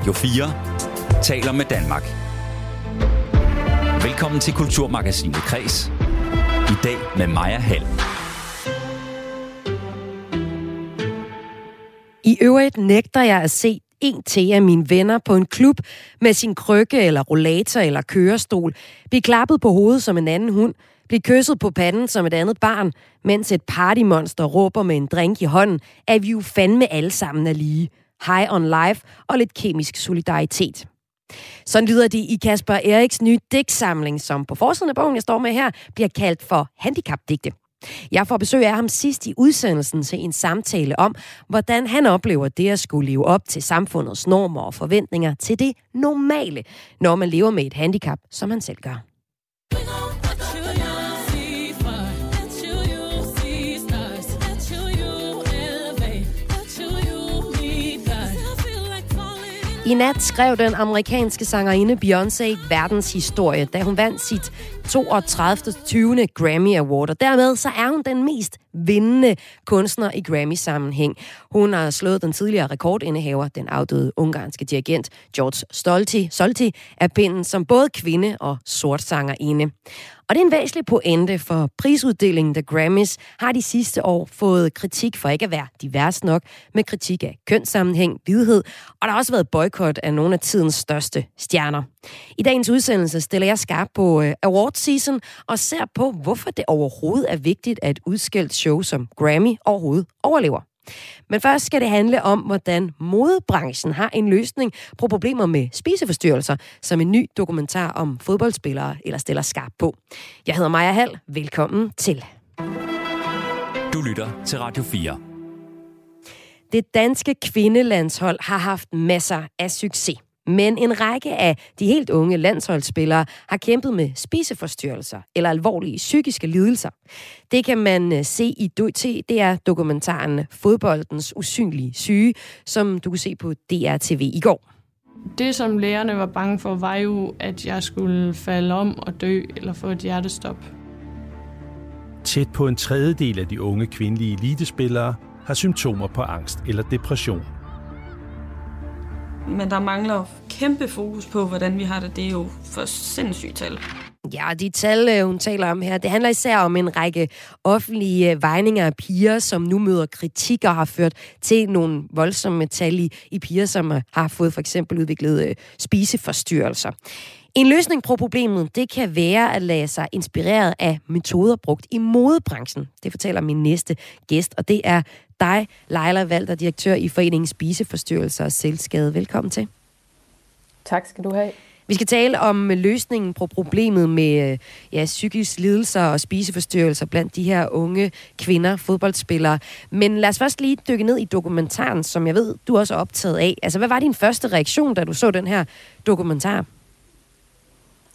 Radio 4 taler med Danmark. Velkommen til Kulturmagasinet Kres. I dag med Maja Hall. I øvrigt nægter jeg at se en til af mine venner på en klub med sin krykke eller rollator eller kørestol, blive klappet på hovedet som en anden hund, blive kysset på panden som et andet barn, mens et partymonster råber med en drink i hånden, at vi jo fandme alle sammen er lige. High on life og lidt kemisk solidaritet. Sådan lyder det i Kasper Eriks nye digtsamling, som på forsiden af bogen, jeg står med her, bliver kaldt for handicapdigte. Jeg får besøg af ham sidst i udsendelsen til en samtale om, hvordan han oplever det at skulle leve op til samfundets normer og forventninger til det normale, når man lever med et handicap, som han selv gør. I nat skrev den amerikanske sangerinde Beyoncé verdens historie, da hun vandt sit 32. 20. Grammy Award, og dermed så er hun den mest vindende kunstner i Grammy-sammenhæng. Hun har slået den tidligere rekordindehaver, den afdøde ungarske dirigent George Stolti, Solti, af pinden som både kvinde og sort sangerinde. Og det er en væsentlig pointe, for prisuddelingen The Grammys har de sidste år fået kritik for ikke at være divers nok, med kritik af kønssammenhæng, vidhed, og der har også været boykot af nogle af tidens største stjerner. I dagens udsendelse stiller jeg skarp på øh, award season og ser på, hvorfor det overhovedet er vigtigt, at et udskældt show som Grammy overhovedet overlever. Men først skal det handle om, hvordan modebranchen har en løsning på problemer med spiseforstyrrelser, som en ny dokumentar om fodboldspillere eller stiller skarp på. Jeg hedder Maja Hall. Velkommen til. Du lytter til Radio 4. Det danske kvindelandshold har haft masser af succes. Men en række af de helt unge landsholdsspillere har kæmpet med spiseforstyrrelser eller alvorlige psykiske lidelser. Det kan man øh, se i det er dokumentaren Fodboldens usynlige syge, som du kunne se på DRTV i går. Det, som lægerne var bange for, var jo, at jeg skulle falde om og dø eller få et hjertestop. Tæt på en tredjedel af de unge kvindelige elitespillere har symptomer på angst eller depression men der mangler kæmpe fokus på, hvordan vi har det. Det er jo for sindssygt tal. Ja, de tal, øh, hun taler om her, det handler især om en række offentlige øh, vejninger af piger, som nu møder kritik og har ført til nogle voldsomme tal i, i piger, som øh, har fået for eksempel udviklet øh, spiseforstyrrelser. En løsning på problemet, det kan være at lade sig inspireret af metoder brugt i modebranchen. Det fortæller min næste gæst, og det er dig, Leila Valter, direktør i Foreningen Spiseforstyrrelser og Selvskade. Velkommen til. Tak skal du have. Vi skal tale om løsningen på problemet med ja, psykisk lidelser og spiseforstyrrelser blandt de her unge kvinder, fodboldspillere. Men lad os først lige dykke ned i dokumentaren, som jeg ved, du også er optaget af. Altså, hvad var din første reaktion, da du så den her dokumentar?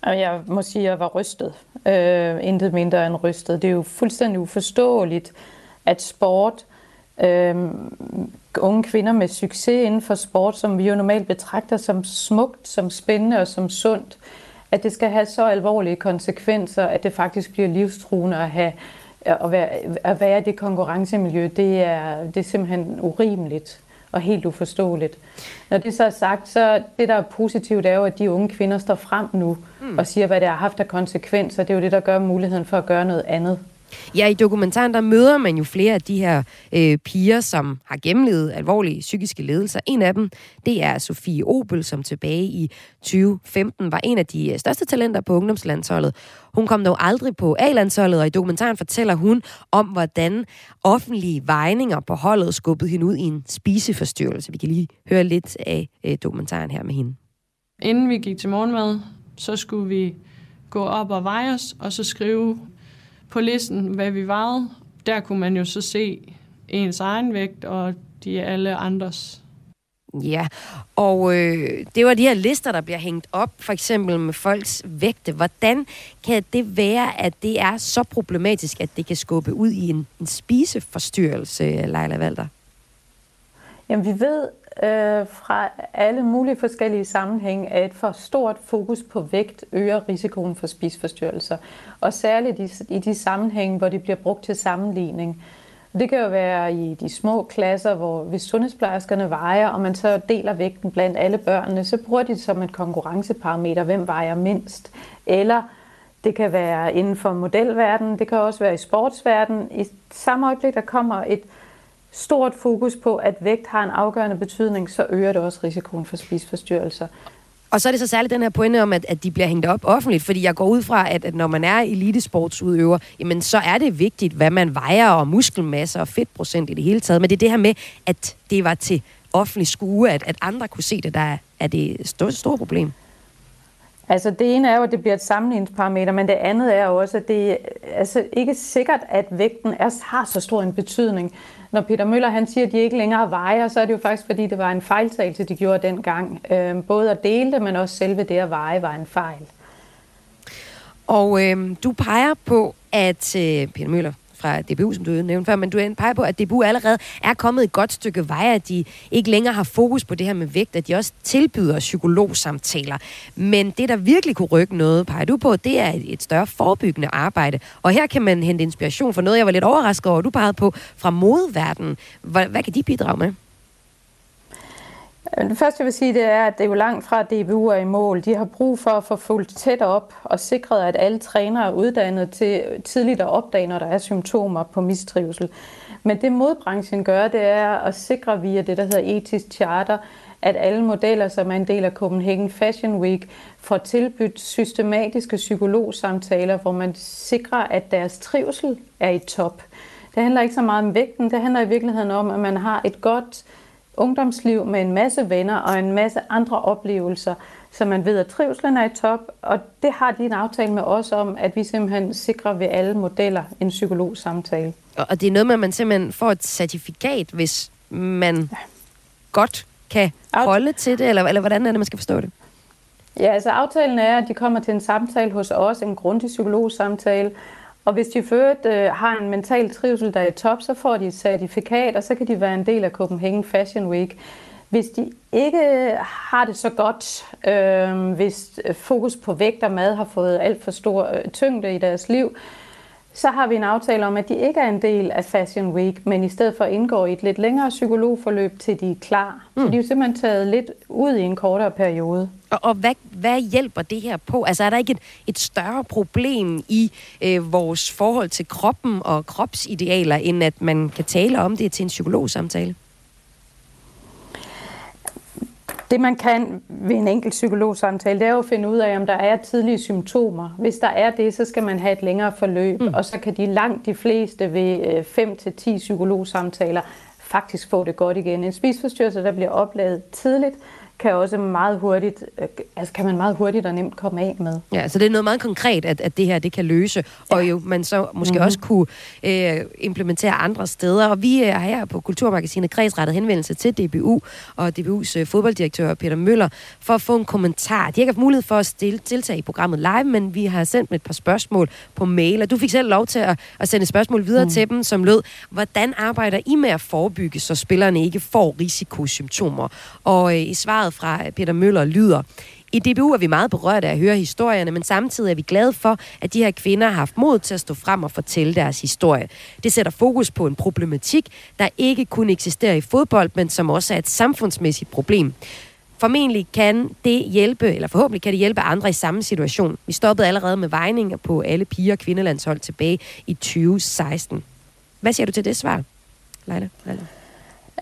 Jeg må sige, at jeg var rystet. Øh, intet mindre end rystet. Det er jo fuldstændig uforståeligt, at sport øh, unge kvinder med succes inden for sport, som vi jo normalt betragter som smukt, som spændende og som sundt, at det skal have så alvorlige konsekvenser, at det faktisk bliver livstruende at have at være, at være i det konkurrencemiljø, det er, det er simpelthen urimeligt og helt uforståeligt. Når det så er sagt, så det, der er positivt, er jo, at de unge kvinder står frem nu mm. og siger, hvad det har haft af konsekvenser. Det er jo det, der gør muligheden for at gøre noget andet. Ja, i dokumentaren, der møder man jo flere af de her øh, piger, som har gennemlevet alvorlige psykiske ledelser. En af dem, det er Sofie Obel, som tilbage i 2015 var en af de øh, største talenter på ungdomslandsholdet. Hun kom dog aldrig på A-landsholdet, og i dokumentaren fortæller hun om, hvordan offentlige vejninger på holdet skubbede hende ud i en spiseforstyrrelse. Vi kan lige høre lidt af øh, dokumentaren her med hende. Inden vi gik til morgenmad, så skulle vi gå op og veje os, og så skrive på listen, hvad vi vejede. Der kunne man jo så se ens egen vægt og de alle andres. Ja, og øh, det var de her lister, der bliver hængt op, for eksempel med folks vægte. Hvordan kan det være, at det er så problematisk, at det kan skubbe ud i en, en spiseforstyrrelse, Leila Valter? Jamen, vi ved øh, fra alle mulige forskellige sammenhænge, at et for stort fokus på vægt øger risikoen for spisforstyrrelser. Og særligt i, i de sammenhænge, hvor det bliver brugt til sammenligning. Det kan jo være i de små klasser, hvor hvis sundhedsplejerskerne vejer, og man så deler vægten blandt alle børnene, så bruger de det som et konkurrenceparameter, hvem vejer mindst. Eller det kan være inden for modelverdenen, det kan også være i sportsverdenen. I samme øjeblik, der kommer et stort fokus på, at vægt har en afgørende betydning, så øger det også risikoen for spiseforstyrrelser. Og så er det så særligt den her pointe om, at, at de bliver hængt op offentligt, fordi jeg går ud fra, at, at når man er elitesportsudøver, jamen så er det vigtigt, hvad man vejer, og muskelmasse og fedtprocent i det hele taget. Men det er det her med, at det var til offentlig skue, at, at andre kunne se det, der er, er det et stort, stort problem. Altså det ene er jo, at det bliver et sammenligningsparameter, men det andet er jo også, at det er altså, ikke sikkert, at vægten er, har så stor en betydning. Når Peter Møller han siger, at de ikke længere vejer, så er det jo faktisk, fordi det var en fejltagelse, de gjorde dengang. Øh, både at dele det, men også selve det at veje var en fejl. Og øh, du peger på, at øh, Peter Møller fra DBU, som du nævnte før, men du peger på, at DBU allerede er kommet et godt stykke vej, at de ikke længere har fokus på det her med vægt, at de også tilbyder psykologsamtaler. Men det, der virkelig kunne rykke noget, peger du på, det er et større forebyggende arbejde. Og her kan man hente inspiration for noget, jeg var lidt overrasket over, du pegede på fra modverdenen. Hvad, hvad kan de bidrage med? Det første, jeg vil sige, det er, at det er jo langt fra, at DBU er i mål. De har brug for at få fuldt tæt op og sikret, at alle trænere er uddannet til tidligt at opdage, når der er symptomer på mistrivsel. Men det modbranchen gør, det er at sikre via det, der hedder etisk charter, at alle modeller, som er en del af Copenhagen Fashion Week, får tilbudt systematiske psykologsamtaler, hvor man sikrer, at deres trivsel er i top. Det handler ikke så meget om vægten, det handler i virkeligheden om, at man har et godt ungdomsliv med en masse venner og en masse andre oplevelser, så man ved, at trivselen er i top, og det har de en aftale med os om, at vi simpelthen sikrer ved alle modeller en psykologsamtale. Og det er noget med, at man simpelthen får et certifikat, hvis man ja. godt kan holde til det, eller, eller hvordan er det, man skal forstå det? Ja, altså aftalen er, at de kommer til en samtale hos os, en grundig psykologsamtale, og hvis de ført øh, har en mental trivsel, der er i top, så får de et certifikat, og så kan de være en del af Copenhagen Fashion Week. Hvis de ikke øh, har det så godt, øh, hvis øh, fokus på vægt og mad har fået alt for stor øh, tyngde i deres liv, så har vi en aftale om, at de ikke er en del af Fashion Week, men i stedet for indgår i et lidt længere psykologforløb, til de er klar. Mm. Så de er jo simpelthen taget lidt ud i en kortere periode. Og, og hvad, hvad hjælper det her på? Altså er der ikke et, et større problem i øh, vores forhold til kroppen og kropsidealer, end at man kan tale om det til en psykologsamtale? Det man kan ved en enkelt psykologsamtale, det er jo at finde ud af, om der er tidlige symptomer. Hvis der er det, så skal man have et længere forløb, mm. og så kan de langt de fleste ved 5-10 øh, psykologsamtaler faktisk få det godt igen. En spisforstyrrelse, der bliver opladet tidligt, kan også meget hurtigt, øh, altså kan man meget hurtigt og nemt komme af med. Ja, så det er noget meget konkret, at, at det her det kan løse, ja. og jo man så måske mm-hmm. også kunne øh, implementere andre steder. Og vi er her på Kulturmagasinet Kredsrettet henvendelse til DBU og DBU's øh, fodbolddirektør Peter Møller for at få en kommentar. De har ikke haft mulighed for at stille, deltage i programmet live, men vi har sendt dem et par spørgsmål på mail, og du fik selv lov til at, at sende spørgsmål videre mm. til dem, som lød, hvordan arbejder I med at forebygge, så spillerne ikke får risikosymptomer? Og øh, i svaret svaret fra Peter Møller lyder, i DBU er vi meget berørte af at høre historierne, men samtidig er vi glade for, at de her kvinder har haft mod til at stå frem og fortælle deres historie. Det sætter fokus på en problematik, der ikke kun eksisterer i fodbold, men som også er et samfundsmæssigt problem. Formentlig kan det hjælpe, eller forhåbentlig kan det hjælpe andre i samme situation. Vi stoppede allerede med vejninger på alle piger og kvindelandshold tilbage i 2016. Hvad siger du til det svar, Leila? Leila?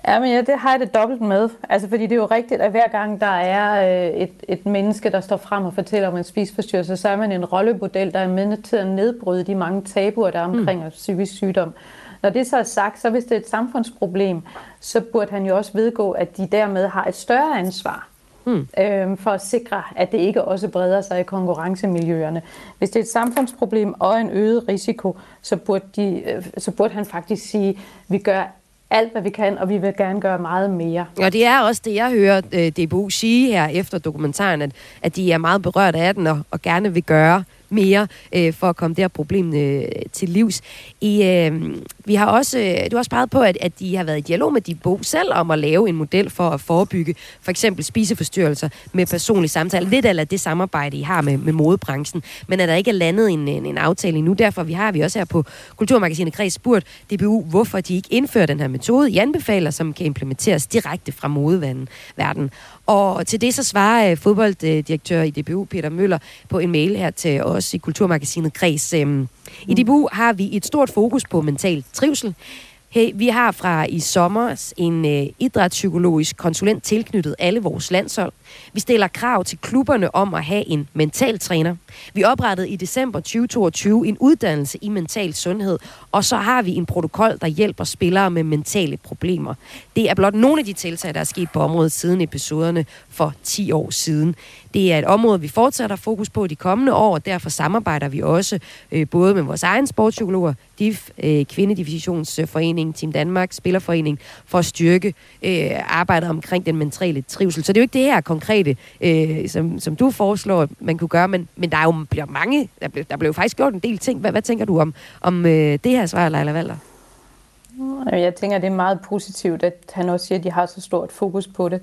Ja, men ja, det har jeg det dobbelt med. Altså, fordi det er jo rigtigt, at hver gang der er øh, et, et menneske, der står frem og fortæller om en spisforstyrrelse, så er man en rollemodel, der er med til at nedbryde de mange tabuer, der er omkring mm. psykisk sygdom. Når det så er sagt, så hvis det er et samfundsproblem, så burde han jo også vedgå, at de dermed har et større ansvar mm. øh, for at sikre, at det ikke også breder sig i konkurrencemiljøerne. Hvis det er et samfundsproblem og en øget risiko, så burde, de, øh, så burde han faktisk sige, at vi gør alt, hvad vi kan, og vi vil gerne gøre meget mere. Og det er også det, jeg hører øh, DBU sige her efter dokumentaren, at, at de er meget berørt af den, og, og gerne vil gøre mere øh, for at komme det her problem øh, til livs. I øh, Vi har også, øh, du har også peget på, at, at de har været i dialog med de bo selv om at lave en model for at forebygge for eksempel spiseforstyrrelser med personlig samtale. Lidt af det samarbejde, I har med, med modebranchen, men er der ikke er landet en, en, en aftale endnu. Derfor vi har vi også her på Kulturmagasinet Kreds spurgt DBU, hvorfor de ikke indfører den her metode i anbefaler, som kan implementeres direkte fra modeverdenen. Og til det så svarer øh, fodbolddirektør i DBU, Peter Møller, på en mail her til os i Kulturmagasinet Kreds. Øhm, I DBU har vi et stort fokus på mental trivsel. Hey, vi har fra i sommer en øh, idrætspsykologisk konsulent tilknyttet alle vores landshold. Vi stiller krav til klubberne om at have en mental træner. Vi oprettede i december 2022 en uddannelse i mental sundhed, og så har vi en protokol, der hjælper spillere med mentale problemer. Det er blot nogle af de tiltag, der er sket på området siden episoderne for 10 år siden. Det er et område, vi fortsætter fokus på de kommende år, og derfor samarbejder vi også øh, både med vores egen sportspsykologer, DIF, øh, Kvindedivisionsforening, Team Danmark, Spillerforening, for at styrke øh, arbejdet omkring den mentale trivsel. Så det er jo ikke det her konkrete, øh, som, som du foreslår, man kunne gøre, men, men der er jo bliver mange, der blev, der blev faktisk gjort en del ting. Hvad, hvad tænker du om, om øh, det her svar, Leila Valder? Jeg tænker, det er meget positivt, at han også siger, at de har så stort fokus på det.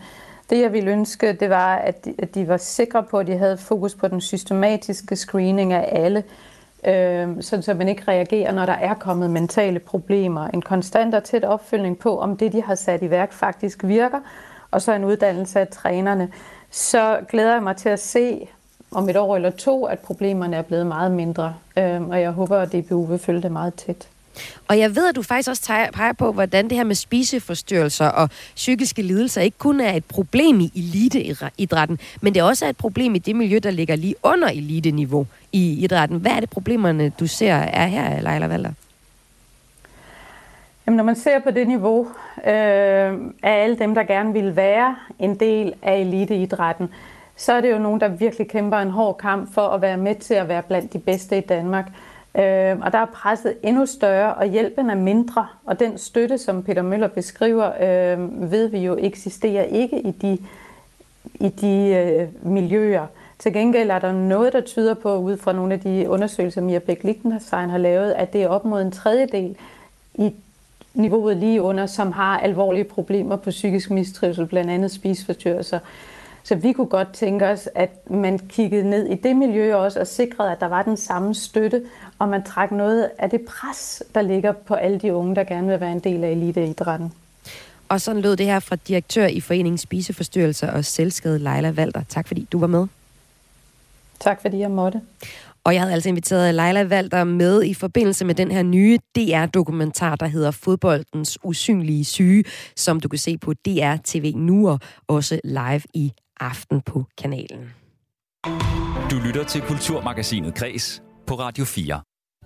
Det, jeg ville ønske, det var, at de, at de var sikre på, at de havde fokus på den systematiske screening af alle, øh, sådan så man ikke reagerer, når der er kommet mentale problemer. En konstant og tæt opfølgning på, om det, de har sat i værk, faktisk virker, og så en uddannelse af trænerne. Så glæder jeg mig til at se om et år eller to, at problemerne er blevet meget mindre, øh, og jeg håber, at DBU vil følge det meget tæt. Og jeg ved, at du faktisk også peger på, hvordan det her med spiseforstyrrelser og psykiske lidelser ikke kun er et problem i eliteidrætten, men det også er et problem i det miljø, der ligger lige under eliteniveau i idrætten. Hvad er det problemerne, du ser er her, Leila Valder? Jamen, når man ser på det niveau øh, af alle dem, der gerne vil være en del af eliteidrætten, så er det jo nogen, der virkelig kæmper en hård kamp for at være med til at være blandt de bedste i Danmark. Øh, og der er presset endnu større, og hjælpen er mindre. Og den støtte, som Peter Møller beskriver, øh, ved vi jo eksisterer ikke i de, i de øh, miljøer. Til gengæld er der noget, der tyder på, ud fra nogle af de undersøgelser, Mia Bæk Lichtenstein har lavet, at det er op mod en tredjedel i niveauet lige under, som har alvorlige problemer på psykisk mistrivsel, blandt andet spiseforstyrrelser. Så vi kunne godt tænke os, at man kiggede ned i det miljø også og sikrede, at der var den samme støtte, og man trak noget af det pres, der ligger på alle de unge, der gerne vil være en del af eliteidrætten. Og sådan lød det her fra direktør i Foreningen Spiseforstyrrelser og Selvskade, Leila Valter. Tak fordi du var med. Tak fordi jeg måtte. Og jeg havde altså inviteret Leila Valter med i forbindelse med den her nye DR-dokumentar, der hedder Fodboldens usynlige syge, som du kan se på DR TV nu og også live i aften på kanalen. Du lytter til Kulturmagasinet Kres på Radio 4.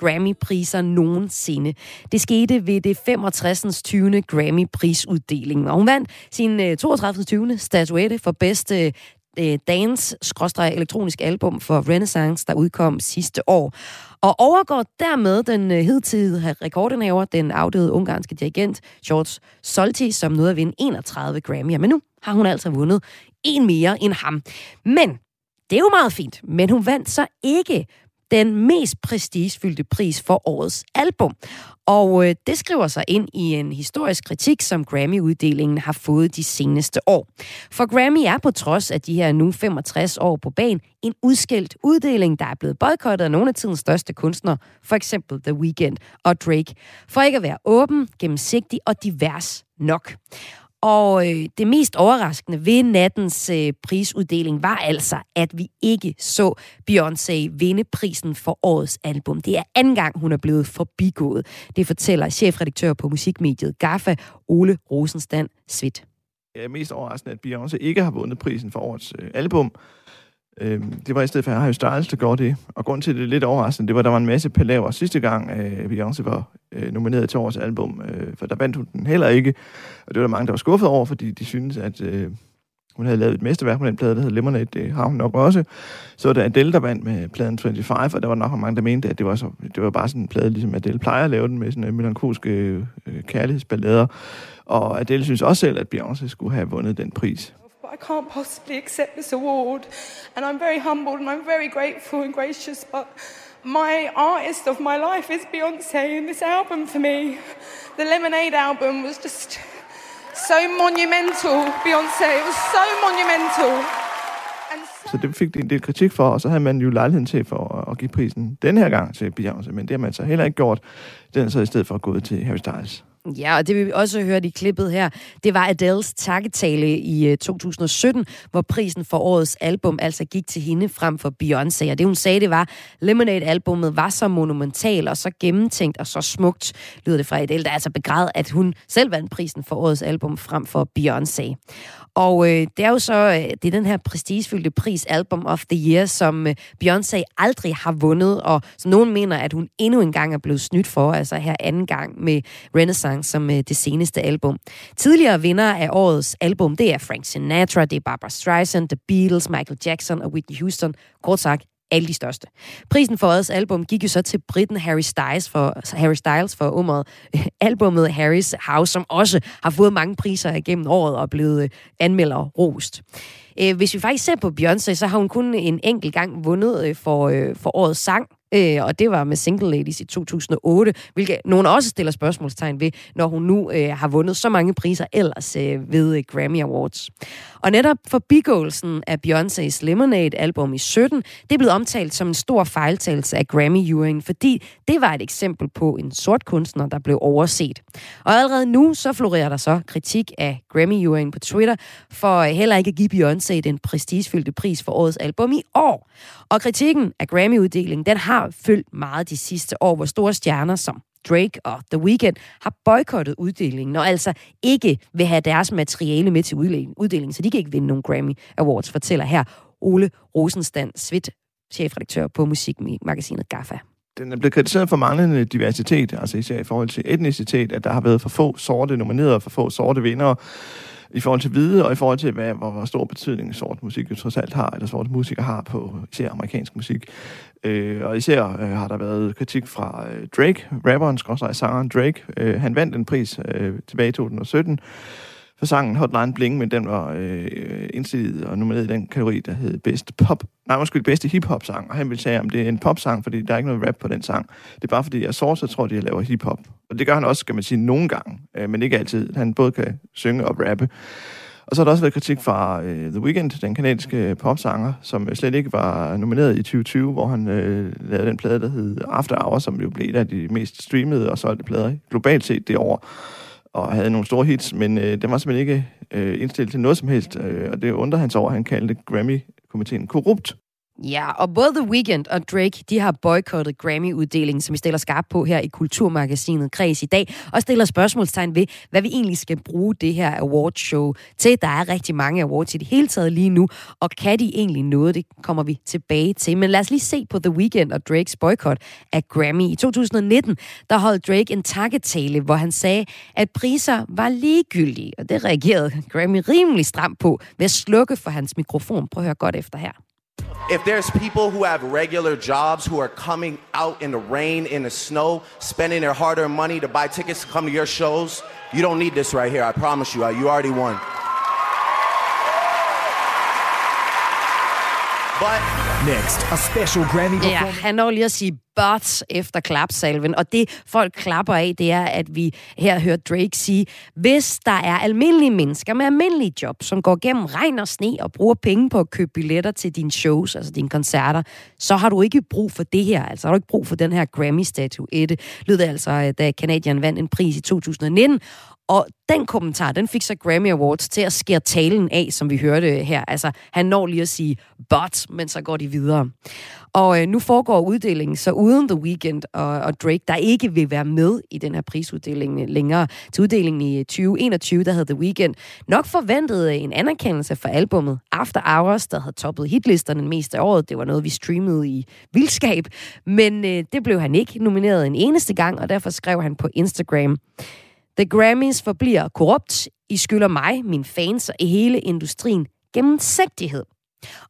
Grammy-priser nogensinde. Det skete ved det 65. 20. Grammy-prisuddeling, og hun vandt sin øh, 32. 20. statuette for bedste øh, dance-elektronisk album for Renaissance, der udkom sidste år. Og overgår dermed den øh, hidtidige rekordinhaver, den afdøde ungarske dirigent George Solti, som nåede at vinde 31 Grammy'er. Men nu har hun altså vundet en mere end ham. Men det er jo meget fint, men hun vandt så ikke den mest prestigefyldte pris for årets album. Og øh, det skriver sig ind i en historisk kritik, som Grammy-uddelingen har fået de seneste år. For Grammy er på trods af de her nu 65 år på banen en udskilt uddeling, der er blevet boykottet af nogle af tidens største kunstnere, for eksempel The Weeknd og Drake, for ikke at være åben, gennemsigtig og divers nok. Og øh, det mest overraskende ved nattens øh, prisuddeling var altså, at vi ikke så Beyoncé vinde prisen for årets album. Det er anden gang, hun er blevet forbigået. Det fortæller chefredaktør på musikmediet GAFA, Ole Rosenstand Svit. Det er mest overraskende, at Beyoncé ikke har vundet prisen for årets øh, album. Øh, det var i stedet for Harry Styles, der gjorde det. Og grund til, at det er lidt overraskende, det var, at der var en masse palaver sidste gang, øh, Beyoncé var øh, nomineret til årets album, øh, for der vandt hun den heller ikke. Og det var der mange, der var skuffet over, fordi de syntes, at, øh, hun havde lavet et mesterværk på den plade, der hedder Lemonade, det har hun nok også. Så var der Adele, der vandt med pladen 25, og der var nok mange, der mente, at det var, så, det var bare sådan en plade, ligesom Adele plejer at lave den, med sådan en melankolske øh, kærlighedsballader. Og Adele synes også selv, at Beyoncé skulle have vundet den pris. But I can't possibly accept this award. And I'm very humbled and I'm very grateful and gracious. But my artist of my life is Beyonce, and this album for me, the Lemonade album, was just so monumental. Beyonce, it was so monumental. Så det fik de en del kritik for, og så havde man jo lejligheden til for at give prisen den her gang til Beyoncé, men det har man så heller ikke gjort. Den er så i stedet for gået til Harry Styles. Ja, og det vi også hørte i klippet her, det var Adele's takketale i øh, 2017, hvor prisen for årets album altså gik til hende frem for Beyoncé. Og det hun sagde, det var, Lemonade-albummet var så monumental og så gennemtænkt og så smukt, lyder det fra Adele, der altså begræd, at hun selv vandt prisen for årets album frem for Beyoncé. Og øh, det er jo så øh, det er den her prestigefyldte pris, Album of the Year, som øh, Beyoncé aldrig har vundet, og som nogen mener, at hun endnu en gang er blevet snydt for, altså her anden gang med Renaissance som øh, det seneste album. Tidligere vinder af årets album, det er Frank Sinatra, det er Barbara Streisand, The Beatles, Michael Jackson og Whitney Houston. Kort sagt, alle de største. Prisen for årets album gik jo så til Britten Harry Styles for, Harry Styles for umret albumet Harry's House, som også har fået mange priser igennem året og blevet øh, anmelder rost. Øh, hvis vi faktisk ser på Beyoncé, så har hun kun en enkelt gang vundet øh, for, for årets sang øh, og det var med Single Ladies i 2008, hvilket nogen også stiller spørgsmålstegn ved, når hun nu øh, har vundet så mange priser ellers øh, ved øh, Grammy Awards. Og netop forbigåelsen af Beyoncé's Lemonade-album i 17, det er blevet omtalt som en stor fejltagelse af Grammy-juryen, fordi det var et eksempel på en sort kunstner, der blev overset. Og allerede nu så florerer der så kritik af Grammy-juryen på Twitter, for øh, heller ikke at give Beyoncé den prestigefyldte pris for årets album i år. Og kritikken af Grammy-uddelingen, den har følt meget de sidste år, hvor store stjerner som Drake og The Weeknd har boykottet uddelingen, og altså ikke vil have deres materiale med til uddelingen, så de kan ikke vinde nogen Grammy Awards, fortæller her Ole Rosenstand Svit, chefredaktør på musikmagasinet GAFA. Den er blevet kritiseret for manglende diversitet, altså især i forhold til etnicitet, at der har været for få sorte nomineret, og for få sorte vindere i forhold til hvide, og i forhold til, hvad, hvor, hvor stor betydning sort musik jo trods alt har, eller sort musikere har på især amerikansk musik. Øh, og især øh, har der været kritik fra øh, Drake, rapperen, skråstrej sangeren Drake. Øh, han vandt en pris øh, tilbage i 2017 for sangen Hotline Bling, men den var øh, indstillet og nomineret i den kategori, der hed Best Pop. Nej, måske bedste hip-hop sang, og han vil sige, om det er en pop-sang, fordi der er ikke noget rap på den sang. Det er bare fordi, jeg Source tror, de, laver hip-hop. Og det gør han også, kan man sige, nogle gange, øh, men ikke altid. Han både kan synge og rappe. Og så har der også været kritik fra øh, The Weeknd, den kanadiske øh, popsanger, som øh, slet ikke var nomineret i 2020, hvor han øh, lavede den plade, der hed After Hours, som jo blev et af de mest streamede og solgte plader globalt set det år og havde nogle store hits, men øh, den var simpelthen ikke øh, indstillet til noget som helst, øh, og det undrer han sig over, han kaldte Grammy-komiteen korrupt. Ja, og både The Weeknd og Drake, de har boykottet Grammy-uddelingen, som vi stiller skarp på her i Kulturmagasinet Kreds i dag, og stiller spørgsmålstegn ved, hvad vi egentlig skal bruge det her awardshow til. Der er rigtig mange awards i det hele taget lige nu, og kan de egentlig noget? Det kommer vi tilbage til. Men lad os lige se på The Weeknd og Drakes boykot af Grammy. I 2019, der holdt Drake en takketale, hvor han sagde, at priser var ligegyldige, og det reagerede Grammy rimelig stramt på ved at slukke for hans mikrofon. Prøv at høre godt efter her. If there's people who have regular jobs who are coming out in the rain, in the snow, spending their hard earned money to buy tickets to come to your shows, you don't need this right here. I promise you. You already won. But next, a special Grammy performance. Ja, han når lige at sige but efter klapsalven, og det folk klapper af, det er, at vi her hører Drake sige, hvis der er almindelige mennesker med almindelige job, som går gennem regn og sne og bruger penge på at købe billetter til dine shows, altså dine koncerter, så har du ikke brug for det her, altså har du ikke brug for den her Grammy-statuette, lød det altså, da Canadian vandt en pris i 2019, og den kommentar, den fik så Grammy Awards til at skære talen af, som vi hørte her. Altså, han når lige at sige but, men så går de videre. Og øh, nu foregår uddelingen så uden The Weeknd og, og Drake, der ikke vil være med i den her prisuddeling længere. Til uddelingen i øh, 2021, der havde The Weeknd nok forventet øh, en anerkendelse for albummet After Hours, der havde toppet hitlisterne mest af året. Det var noget, vi streamede i vildskab. Men øh, det blev han ikke nomineret en eneste gang, og derfor skrev han på Instagram, The Grammys forbliver korrupt. I skylder mig, mine fans og hele industrien gennemsigtighed.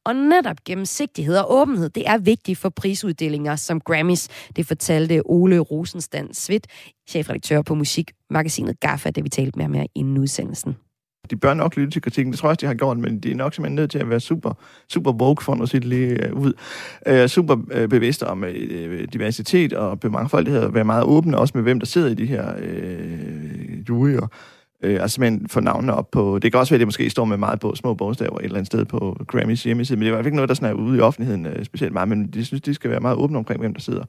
Og netop gennemsigtighed og åbenhed, det er vigtigt for prisuddelinger som Grammys. Det fortalte Ole Rosenstand Svit, chefredaktør på musikmagasinet GAFFA, det vi talte med ham her inden udsendelsen de bør nok lytte til kritikken. Det tror jeg også, de har gjort, men de er nok simpelthen nødt til at være super, super woke, for at sige det lige øh, ud. Øh, super øh, bevidste om øh, øh diversitet og mangfoldighed, og være meget åbne også med, hvem der sidder i de her øh, juryer. Øh, altså simpelthen få navnene op på... Det kan også være, at det måske står med meget på små bogstaver et eller andet sted på Grammys hjemmeside, men det er i hvert fald ikke noget, der sådan er ude i offentligheden øh, specielt meget, men de synes, de skal være meget åbne omkring, hvem der sidder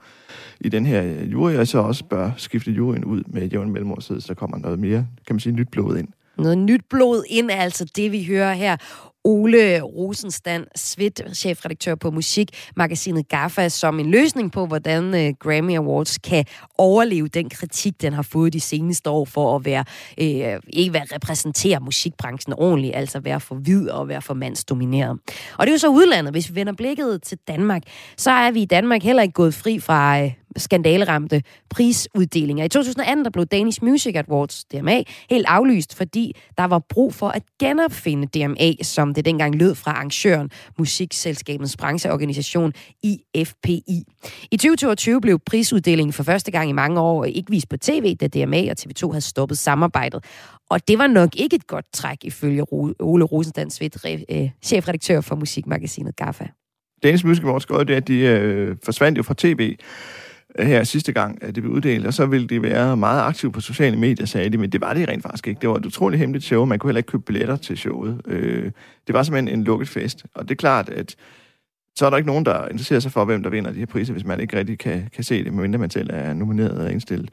i den her øh, jury, og så også bør skifte juryen ud med jævn mellemår, så der kommer noget mere, kan man sige, nyt blod ind. Noget nyt blod ind, altså det vi hører her. Ole Rosenstand Svit, chefredaktør på musikmagasinet GAFA, som en løsning på, hvordan uh, Grammy Awards kan overleve den kritik, den har fået de seneste år for at være øh, ikke være repræsentere musikbranchen ordentligt, altså være for hvid og være for mandsdomineret. Og det er jo så udlandet. Hvis vi vender blikket til Danmark, så er vi i Danmark heller ikke gået fri fra øh, skandaleramte prisuddelinger. I 2018 der blev Danish Music Awards, DMA, helt aflyst, fordi der var brug for at genopfinde DMA, som det dengang lød fra arrangøren, musikselskabets brancheorganisation IFPI. I 2022 blev prisuddelingen for første gang i mange år ikke vist på tv, da DMA og TV2 havde stoppet samarbejdet. Og det var nok ikke et godt træk, ifølge Ole Rosendansvidt, øh, chefredaktør for musikmagasinet GAFA. Danish Music Awards gør det, at de øh, forsvandt jo fra tv her sidste gang, at det blev uddelt, og så ville de være meget aktive på sociale medier, sagde de, men det var det rent faktisk ikke. Det var et utroligt hemmeligt show, man kunne heller ikke købe billetter til showet. Øh, det var simpelthen en lukket fest, og det er klart, at så er der ikke nogen, der interesserer sig for, hvem der vinder de her priser, hvis man ikke rigtig kan, kan se det, medmindre man selv er nomineret og indstillet.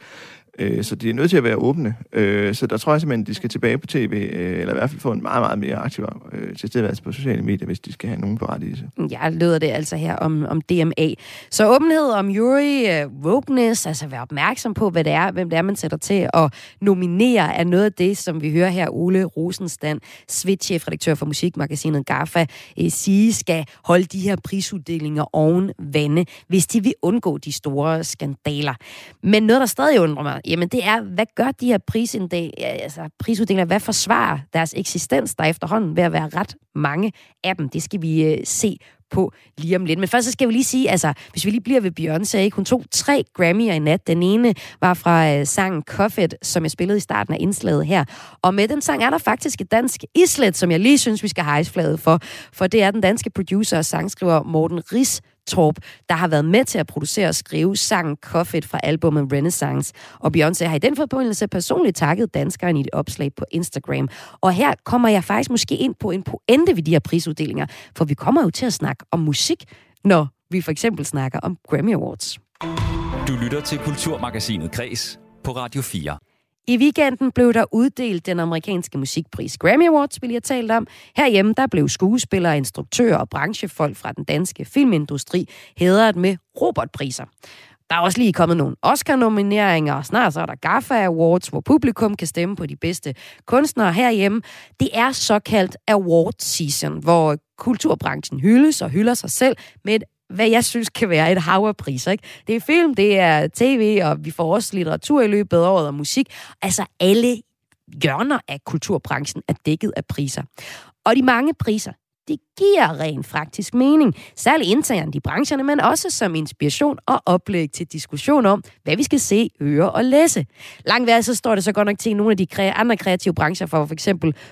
Øh, så de er nødt til at være åbne. Øh, så der tror jeg simpelthen, at de skal tilbage på tv, øh, eller i hvert fald få en meget, meget mere aktiv øh, tilstedeværelse på sociale medier, hvis de skal have nogen berettigelse. Ja, lyder det altså her om, om DMA. Så åbenhed om jury, øh, wokeness, altså være opmærksom på, hvad det er, hvem det er, man sætter til at nominere, er noget af det, som vi hører her Ole Rosenstand, Svit, chefredaktør for musikmagasinet GAFA, øh, sige, skal holde de her prisuddelinger oven vande, hvis de vil undgå de store skandaler. Men noget, der stadig undrer mig, jamen det er, hvad gør de her prisindel, altså prisuddelinger, hvad forsvarer deres eksistens, der efterhånden ved at være ret mange af dem? Det skal vi øh, se på lige om lidt. Men først så skal vi lige sige, altså, hvis vi lige bliver ved Beyoncé, ikke? hun tog tre Grammy'er i nat. Den ene var fra øh, sangen Coffet, som jeg spillede i starten af indslaget her. Og med den sang er der faktisk et dansk islet, som jeg lige synes, vi skal hejse flaget for. For det er den danske producer og sangskriver Morten Ris Torp, der har været med til at producere og skrive sangen Coffee fra albumet Renaissance. Og Beyoncé har i den forbindelse personligt takket danskeren i et opslag på Instagram. Og her kommer jeg faktisk måske ind på en pointe ved de her prisuddelinger, for vi kommer jo til at snakke om musik, når vi for eksempel snakker om Grammy Awards. Du lytter til Kulturmagasinet Kres på Radio 4. I weekenden blev der uddelt den amerikanske musikpris Grammy Awards, vil jeg talt om. Herhjemme der blev skuespillere, instruktører og branchefolk fra den danske filmindustri hedret med robotpriser. Der er også lige kommet nogle Oscar-nomineringer, og snart så er der GAFA Awards, hvor publikum kan stemme på de bedste kunstnere herhjemme. Det er såkaldt award season, hvor kulturbranchen hyldes og hylder sig selv med et hvad jeg synes kan være et hav af priser. Ikke? Det er film, det er tv, og vi får også litteratur i løbet af året og musik. Altså alle hjørner af kulturbranchen er dækket af priser. Og de mange priser, det giver rent faktisk mening. Særligt internt i brancherne, men også som inspiration og oplæg til diskussion om, hvad vi skal se, høre og læse. Langt værd så står det så godt nok til, at nogle af de andre kreative brancher, for f.eks.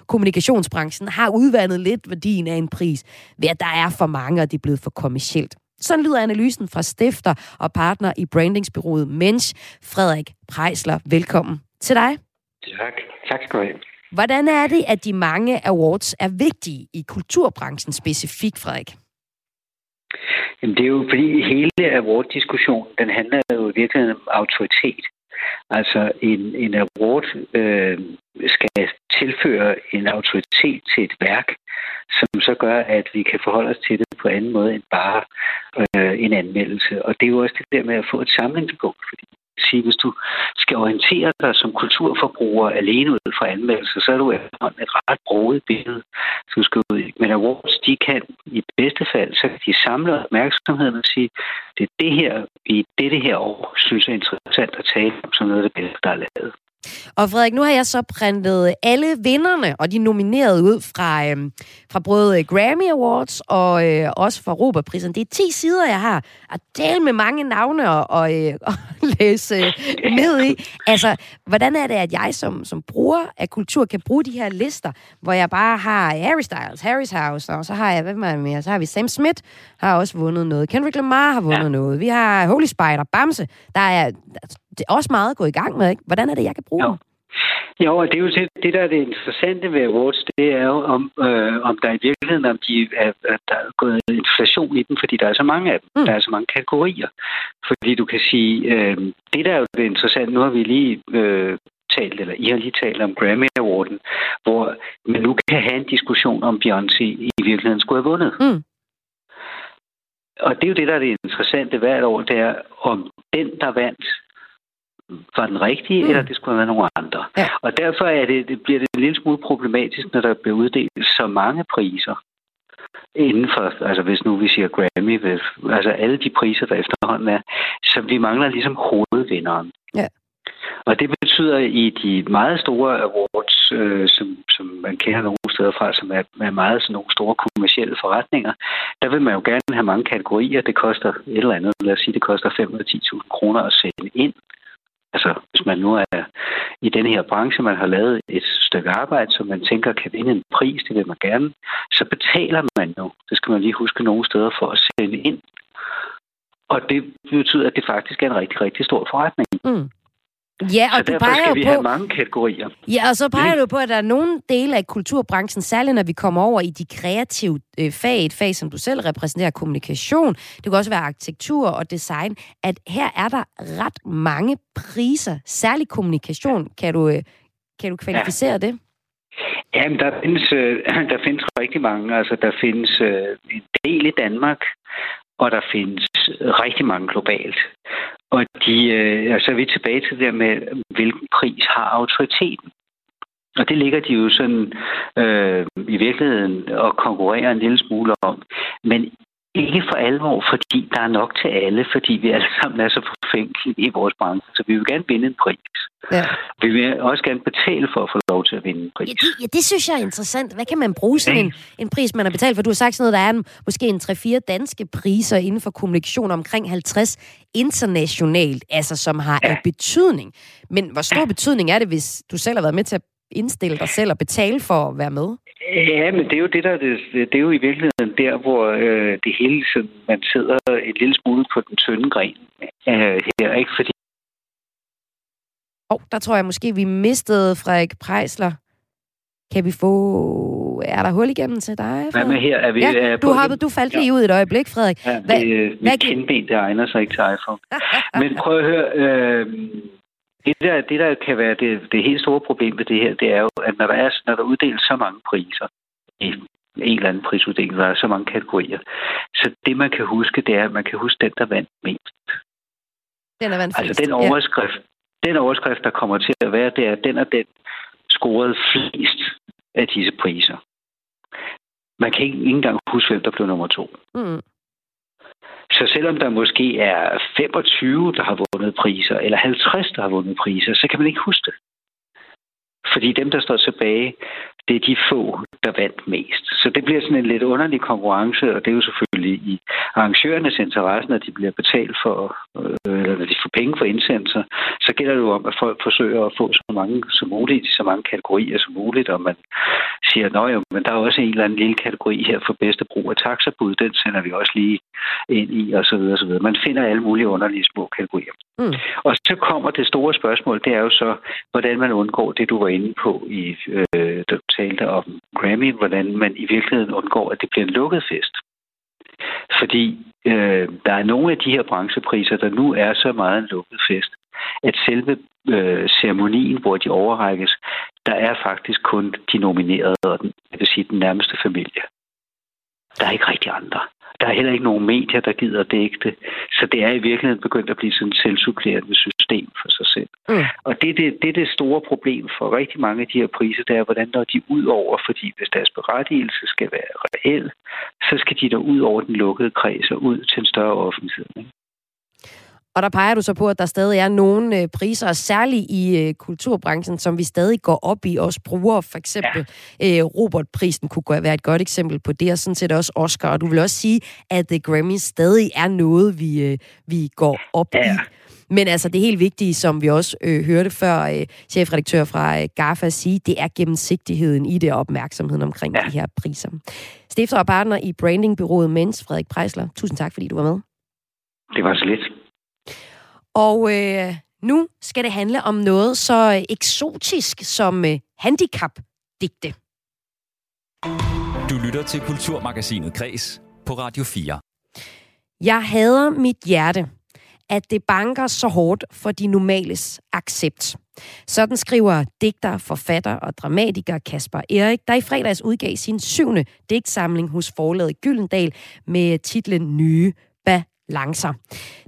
kommunikationsbranchen, har udvandet lidt værdien af en pris, ved at der er for mange, og det er blevet for kommercielt. Sådan lyder analysen fra stifter og partner i brandingsbyrået Mensch, Frederik Prejsler. Velkommen til dig. Tak. Tak skal du have. Hvordan er det, at de mange awards er vigtige i kulturbranchen specifikt, Frederik? Jamen, det er jo fordi hele award-diskussionen, den handler jo i virkeligheden om autoritet. Altså en, en award øh, skal tilføre en autoritet til et værk, som så gør, at vi kan forholde os til det på anden måde end bare øh, en anmeldelse. Og det er jo også det der med at få et samlingspunkt, fordi sige, hvis du skal orientere dig som kulturforbruger alene ud fra anmeldelser, så er du efterhånden et ret bruget billede, som skal ud i. Men awards, de kan i bedste fald, så kan de samle opmærksomheden og sige, det er det her, i dette her år, synes jeg er interessant at tale om som noget af det bedste, der er lavet. Og Frederik, nu har jeg så printet alle vinderne og de nominerede ud fra, øhm, fra både Grammy Awards og øh, også fra Roberprisen. Det er 10 sider, jeg har at dele med mange navne og, og, øh, og læse øh, ned i. Altså, hvordan er det, at jeg som, som bruger af kultur kan bruge de her lister, hvor jeg bare har Harry Styles, Harry's House, og så har jeg, er det mere? Så har vi Sam Smith, har også vundet noget. Kendrick Lamar har vundet ja. noget. Vi har Holy Spider, Bamse. Der er, det er også meget at gå i gang med, ikke? Hvordan er det, jeg kan bruge jo. Jo, og det er jo det, det, der er det interessante ved awards, det er jo, om, øh, om der i virkeligheden om de er, at der er gået inflation i dem, fordi der er så mange af dem. Mm. Der er så mange kategorier. Fordi du kan sige, øh, det der er jo det interessante, nu har vi lige øh, talt, eller I har lige talt om Grammy Awarden, hvor man nu kan have en diskussion om Beyoncé i virkeligheden skulle have vundet. Mm. Og det er jo det, der er det interessante hvert år, det er, om den, der vandt, var den rigtige, mm. eller det skulle have været nogle andre. Ja. Og derfor er det, det bliver det en lille smule problematisk, når der bliver uddelt så mange priser inden for, altså hvis nu vi siger Grammy, hvis, altså alle de priser, der efterhånden er, så vi mangler ligesom hovedvinderen. Ja. Og det betyder i de meget store awards, øh, som, som man kender nogle steder fra, som er, er meget sådan nogle store kommersielle forretninger, der vil man jo gerne have mange kategorier. Det koster et eller andet, lad os sige, det koster 510.000 kroner at sende ind. Altså, hvis man nu er i den her branche, man har lavet et stykke arbejde, som man tænker kan vinde en pris, det vil man gerne, så betaler man jo, det skal man lige huske nogle steder, for at sende ind. Og det betyder, at det faktisk er en rigtig, rigtig stor forretning. Mm. Ja, og så du peger skal vi på, have mange kategorier. Ja, og så peger mm. du på, at der er nogle dele af kulturbranchen, særligt når vi kommer over i de kreative øh, fag, et fag, som du selv repræsenterer, kommunikation, det kan også være arkitektur og design, at her er der ret mange priser, særligt kommunikation. Kan du, øh, kan du kvalificere ja. det? Jamen, der findes, øh, der findes rigtig mange. Altså, der findes øh, en del i Danmark, og der findes øh, rigtig mange globalt. Og de, øh, altså, er vi tilbage til det der med, hvilken pris har autoriteten. Og det ligger de jo sådan øh, i virkeligheden og konkurrerer en lille smule om. Men ikke for alvor, fordi der er nok til alle, fordi vi alle sammen er så forfængelige i vores branche. Så vi vil gerne vinde en pris. Ja. Vi vil også gerne betale for at få lov til at vinde en pris. Ja, det, ja, det synes jeg er interessant. Hvad kan man bruge sådan en, en pris, man har betalt for? Du har sagt sådan noget, der er en, måske en 3-4 danske priser inden for kommunikation, omkring 50 internationalt, altså som har ja. betydning. Men hvor stor ja. betydning er det, hvis du selv har været med til at indstille dig selv og betale for at være med? Ja, men det er jo det, der det, det er jo i virkeligheden der, hvor øh, det hele sådan, man sidder en lille smule på den tynde gren øh, her, ikke? Fordi oh, der tror jeg måske, vi mistede Frederik Prejsler. Kan vi få... Er der hul igennem til dig? Frederik? Hvad med her? Er vi, ja, er du, har, du faldt lige ja. ud et øjeblik, Frederik. Ja, det, hvad, mit kindben, det egner sig ikke til iPhone. Men prøv at høre... Øh, det der, det, der kan være det, det helt store problem ved det her, det er jo, at når der, er, når der uddeles så mange priser i en eller anden prisuddeling, der er så mange kategorier, så det, man kan huske, det er, at man kan huske den, der vandt mest. Den er vandt Altså den overskrift, ja. den overskrift, der kommer til at være, det er, at den og den scorede flest af disse priser. Man kan ikke, ikke engang huske, hvem der blev nummer to. Mm. Så selvom der måske er 25, der har vundet priser, eller 50, der har vundet priser, så kan man ikke huske det. Fordi dem, der står tilbage, det er de få, der vandt mest. Så det bliver sådan en lidt underlig konkurrence, og det er jo selvfølgelig i arrangørernes interesse, når de bliver betalt for, øh, eller når de får penge for indsendelser, så gælder det jo om, at folk forsøger at få så mange som muligt, så mange kategorier som muligt, og man siger, jo, men der er også en eller anden lille kategori her for bedste brug af taxabud, den sender vi også lige ind i, og så videre, og så videre. Man finder alle mulige underlige små kategorier. Mm. Og så kommer det store spørgsmål, det er jo så, hvordan man undgår det, du var inde på i, øh, talte om Grammy, hvordan man i virkeligheden undgår, at det bliver en lukket fest. Fordi øh, der er nogle af de her branchepriser, der nu er så meget en lukket fest, at selve øh, ceremonien, hvor de overrækkes, der er faktisk kun de nominerede, og den, det vil sige den nærmeste familie. Der er ikke rigtig andre. Der er heller ikke nogen medier, der gider at dække det. Så det er i virkeligheden begyndt at blive sådan et selvsupplerende system for sig selv. Mm. Og det, det, det er det store problem for rigtig mange af de her priser, det er, hvordan når de ud over, fordi hvis deres berettigelse skal være reel, så skal de der ud over den lukkede kreds og ud til en større offentlighed. Ikke? Og der peger du så på, at der stadig er nogle øh, priser, og særligt i øh, kulturbranchen, som vi stadig går op i, også bruger for eksempel ja. øh, Robert-prisen kunne være et godt eksempel på det, og sådan set også Oscar. Og du vil også sige, at The Grammys stadig er noget, vi, øh, vi går op ja. i. Men altså det helt vigtige, som vi også øh, hørte før øh, chefredaktør fra øh, GAFA sige, det er gennemsigtigheden i det og opmærksomheden omkring ja. de her priser. Stifter og partner i brandingbyrået Mens, Frederik Preisler. Tusind tak, fordi du var med. Det var så lidt. Og øh, nu skal det handle om noget så eksotisk som øh, handicap-digte. Du lytter til Kulturmagasinet Kres på Radio 4. Jeg hader mit hjerte, at det banker så hårdt for de normales accept. Sådan skriver digter, forfatter og dramatiker Kasper Erik, der i fredags udgav sin syvende digtsamling hos forlaget Gyldendal med titlen Nye Langsom.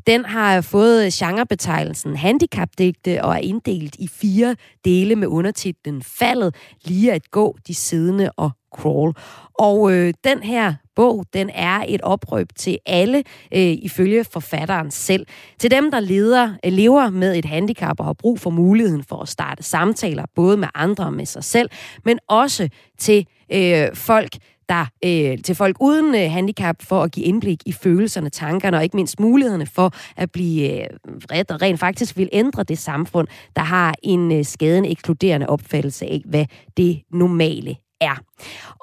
Den har fået genrebetegnelsen handicapdigte og er inddelt i fire dele med undertitlen Faldet, lige at gå, de siddende og crawl. Og øh, den her bog, den er et oprøb til alle, øh, ifølge forfatteren selv. Til dem, der leder, øh, lever med et handicap og har brug for muligheden for at starte samtaler, både med andre og med sig selv, men også til øh, folk, der øh, til folk uden øh, handicap for at give indblik i følelserne, tankerne og ikke mindst mulighederne for at blive øh, ret og rent faktisk vil ændre det samfund, der har en øh, skadende ekskluderende opfattelse af, hvad det normale er.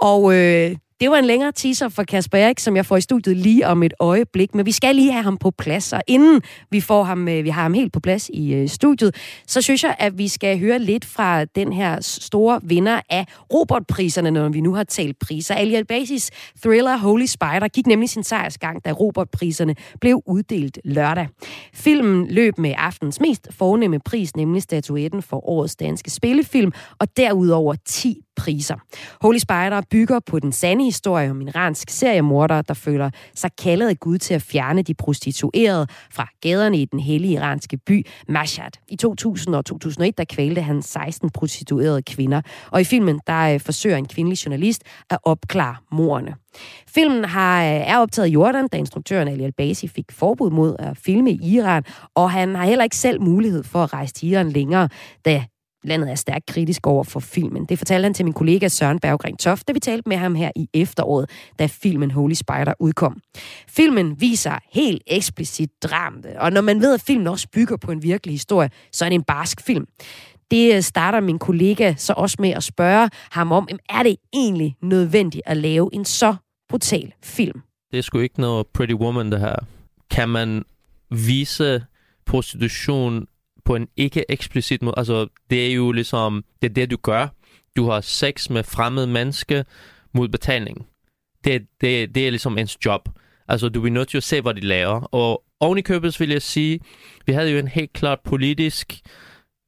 Og øh, det var en længere teaser for Kasper Erik, som jeg får i studiet lige om et øjeblik, men vi skal lige have ham på plads, og inden vi får ham, øh, vi har ham helt på plads i øh, studiet, så synes jeg, at vi skal høre lidt fra den her store vinder af Robert-priserne, når vi nu har talt priser. Ali Albasis thriller Holy Spider gik nemlig sin sejrsgang, da Robert-priserne blev uddelt lørdag. Filmen løb med aftens mest fornemme pris, nemlig statuetten for årets danske spillefilm, og derudover 10 priser. Holy Spider bygger på den sande historie om en iransk seriemorder, der føler sig kaldet af Gud til at fjerne de prostituerede fra gaderne i den hellige iranske by Mashhad. I 2000 og 2001, der kvalte han 16 prostituerede kvinder, og i filmen, der øh, forsøger en kvindelig journalist at opklare morderne. Filmen har, øh, er optaget i Jordan, da instruktøren Ali Al-Basi fik forbud mod at filme i Iran, og han har heller ikke selv mulighed for at rejse til Iran længere, da landet er stærkt kritisk over for filmen. Det fortalte han til min kollega Søren Berggren Toft, da vi talte med ham her i efteråret, da filmen Holy Spider udkom. Filmen viser helt eksplicit dramte, og når man ved, at filmen også bygger på en virkelig historie, så er det en barsk film. Det øh, starter min kollega så også med at spørge ham om, er det egentlig nødvendigt at lave en så brutal film? Det er sgu ikke noget Pretty Woman, det her. Kan man vise prostitution på en ikke eksplicit måde. Altså, det er jo ligesom, det er det, du gør. Du har sex med fremmede menneske mod betaling. Det, det, det er ligesom ens job. Altså, du bliver nødt til at se, hvad de laver. Og oven i købet vil jeg sige, vi havde jo en helt klart politisk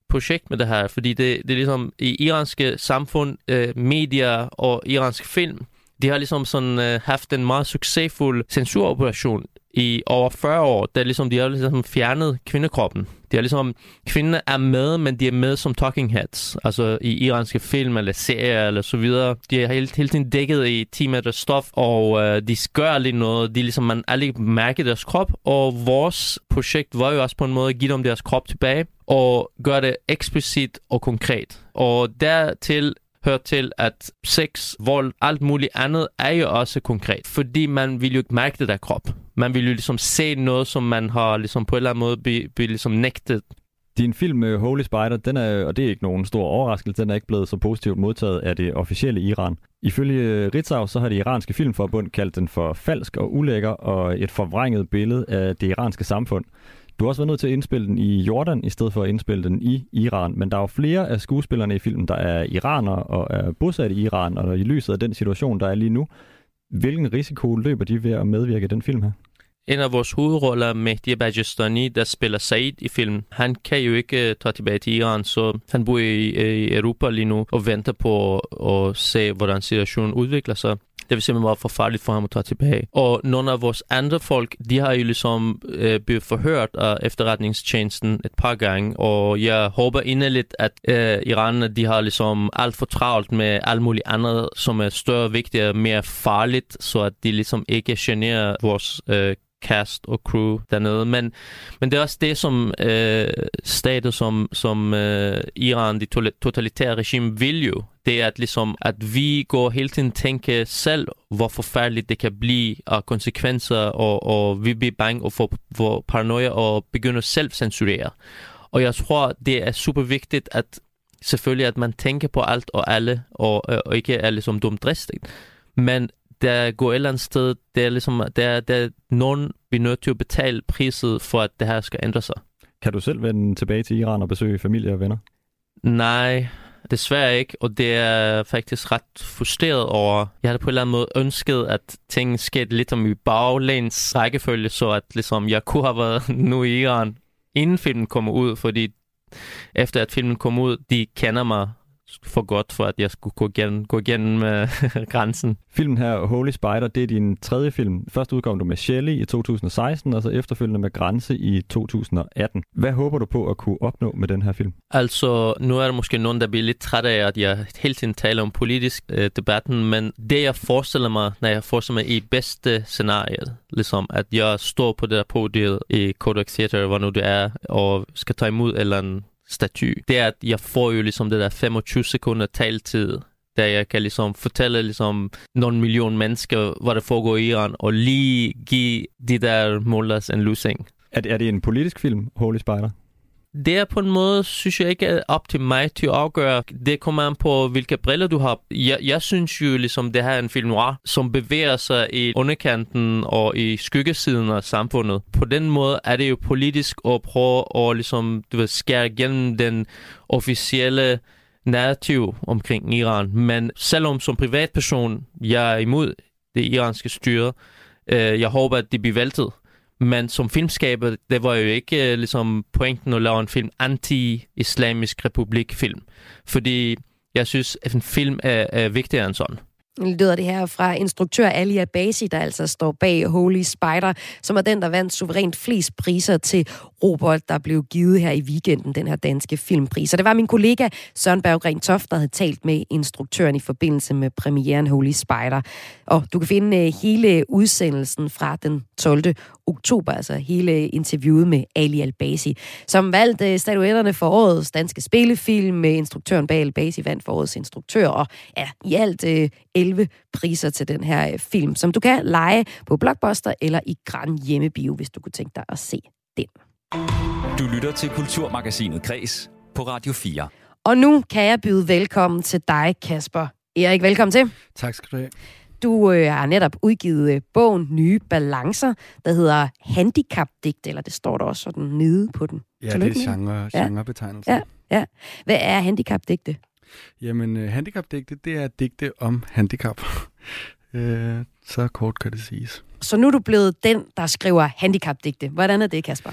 projekt med det her, fordi det, det er ligesom i iranske samfund, øh, medier og iransk film, de har ligesom sådan øh, haft en meget succesfuld censuroperation i over 40 år, der ligesom, de har ligesom fjernet kvindekroppen. De er ligesom, kvinder er med, men de er med som talking heads. Altså i iranske film eller serier eller så videre. De er hele, hele tiden dækket i 10 meter stof, og øh, de gør lige noget. De ligesom, man aldrig mærker deres krop, og vores projekt var jo også på en måde at give dem deres krop tilbage, og gøre det eksplicit og konkret. Og dertil hører til, at sex, vold, alt muligt andet er jo også konkret. Fordi man vil jo ikke mærke det der krop. Man vil jo ligesom se noget, som man har ligesom på en eller anden måde blivet be, ligesom nægtet. Din film øh, Holy Spider, den er, og det er ikke nogen stor overraskelse, den er ikke blevet så positivt modtaget af det officielle Iran. Ifølge øh, Ritzau, så har det iranske filmforbund kaldt den for falsk og ulækker og et forvrænget billede af det iranske samfund. Du har også været nødt til at indspille den i Jordan, i stedet for at indspille den i Iran. Men der er jo flere af skuespillerne i filmen, der er iranere og er bosat i Iran, og i lyset af den situation, der er lige nu, hvilken risiko løber de ved at medvirke i den film her? En af vores hovedroller, Mehdi Bajestani, der spiller Said i filmen, han kan jo ikke øh, tage tilbage til Iran, så han bor i, i Europa lige nu og venter på at se, hvordan situationen udvikler sig. Det vil simpelthen være for farligt for ham at tage tilbage. Og nogle af vores andre folk, de har jo ligesom øh, blevet forhørt af efterretningstjenesten et par gange, og jeg håber inderligt, at øh, Iran, de har ligesom alt for travlt med alt muligt andet, som er større, vigtigere, mere farligt, så at de ligesom ikke generer vores øh, cast og crew dernede. Men, men det er også det, som øh, stater som, som øh, Iran, det totalitære regime, vil jo. Det er at, ligesom, at vi går hele tiden tænke selv, hvor forfærdeligt det kan blive af konsekvenser, og, og vi bliver bange og får, får paranoia og begynder selv censurere. Og jeg tror, det er super vigtigt, at selvfølgelig, at man tænker på alt og alle, og, øh, og ikke er ligesom dumdristigt. Men der går et eller andet sted, det er ligesom, der, der nogen bliver nødt til at betale priset for, at det her skal ændre sig. Kan du selv vende tilbage til Iran og besøge familie og venner? Nej, desværre ikke, og det er faktisk ret frustreret over. Jeg havde på en eller anden måde ønsket, at ting skete lidt om i baglæns rækkefølge, så at ligesom, jeg kunne have været nu i Iran, inden filmen kommer ud, fordi efter at filmen kom ud, de kender mig for godt, for at jeg skulle gå igennem, gå igennem uh, grænsen. Filmen her, Holy Spider, det er din tredje film. Først udkom du med Shelley i 2016, og så efterfølgende med Grænse i 2018. Hvad håber du på at kunne opnå med den her film? Altså, nu er der måske nogen, der bliver lidt træt af, at jeg hele tiden taler om politisk uh, debatten, men det jeg forestiller mig, når jeg forestiller mig i bedste scenarie, ligesom at jeg står på det der podiet i Kodak Theater, hvor nu det er, og skal tage imod eller en staty, det er, at jeg får jo ligesom det der 25 sekunder taltid, der jeg kan ligesom fortælle ligesom nogle million mennesker, hvad der foregår i Iran, og lige give de der mullahs en losing. Er det, er det en politisk film, Holy Spider? Det er på en måde, synes jeg ikke er op til mig til at afgøre. Det kommer an på, hvilke briller du har. Jeg, jeg synes jo, ligesom det her er en film noir, som bevæger sig i underkanten og i skyggesiden af samfundet. På den måde er det jo politisk at prøve at ligesom, du ved, skære igennem den officielle narrativ omkring Iran. Men selvom som privatperson, jeg er imod det iranske styre, øh, jeg håber, at det bliver væltet. Men som filmskaber, det var jo ikke øh, ligesom pointen at lave en film anti-islamisk republik-film. Fordi jeg synes, at en film er, er vigtigere end sådan lyder det her fra instruktør Ali Abasi, der altså står bag Holy Spider, som er den, der vandt suverænt flest priser til Robert, der blev givet her i weekenden, den her danske filmpris. Og det var min kollega Søren Berggren Toft, der havde talt med instruktøren i forbindelse med premieren Holy Spider. Og du kan finde øh, hele udsendelsen fra den 12. oktober, altså hele interviewet med Ali Albasi, som valgte øh, statuetterne for årets danske spillefilm. med Instruktøren bag Albasi vandt for årets instruktør, og ja, i alt øh, 11 priser til den her film, som du kan lege på Blockbuster eller i Grand Hjemmebio, hvis du kunne tænke dig at se den. Du lytter til Kulturmagasinet Kres på Radio 4. Og nu kan jeg byde velkommen til dig, Kasper. Erik, velkommen til. Tak skal du have. Du øh, har netop udgivet øh, bogen Nye Balancer, der hedder Handicapdigt, eller det står der også sådan nede på den. Ja, Tillykke det er genre, genrebetegnelse. Ja, ja. Hvad er handicapdigte? Jamen, øh, handicapdigte, det er digte om handicap. øh, så kort kan det siges. Så nu er du blevet den, der skriver handicapdigte. Hvordan er det, Kasper?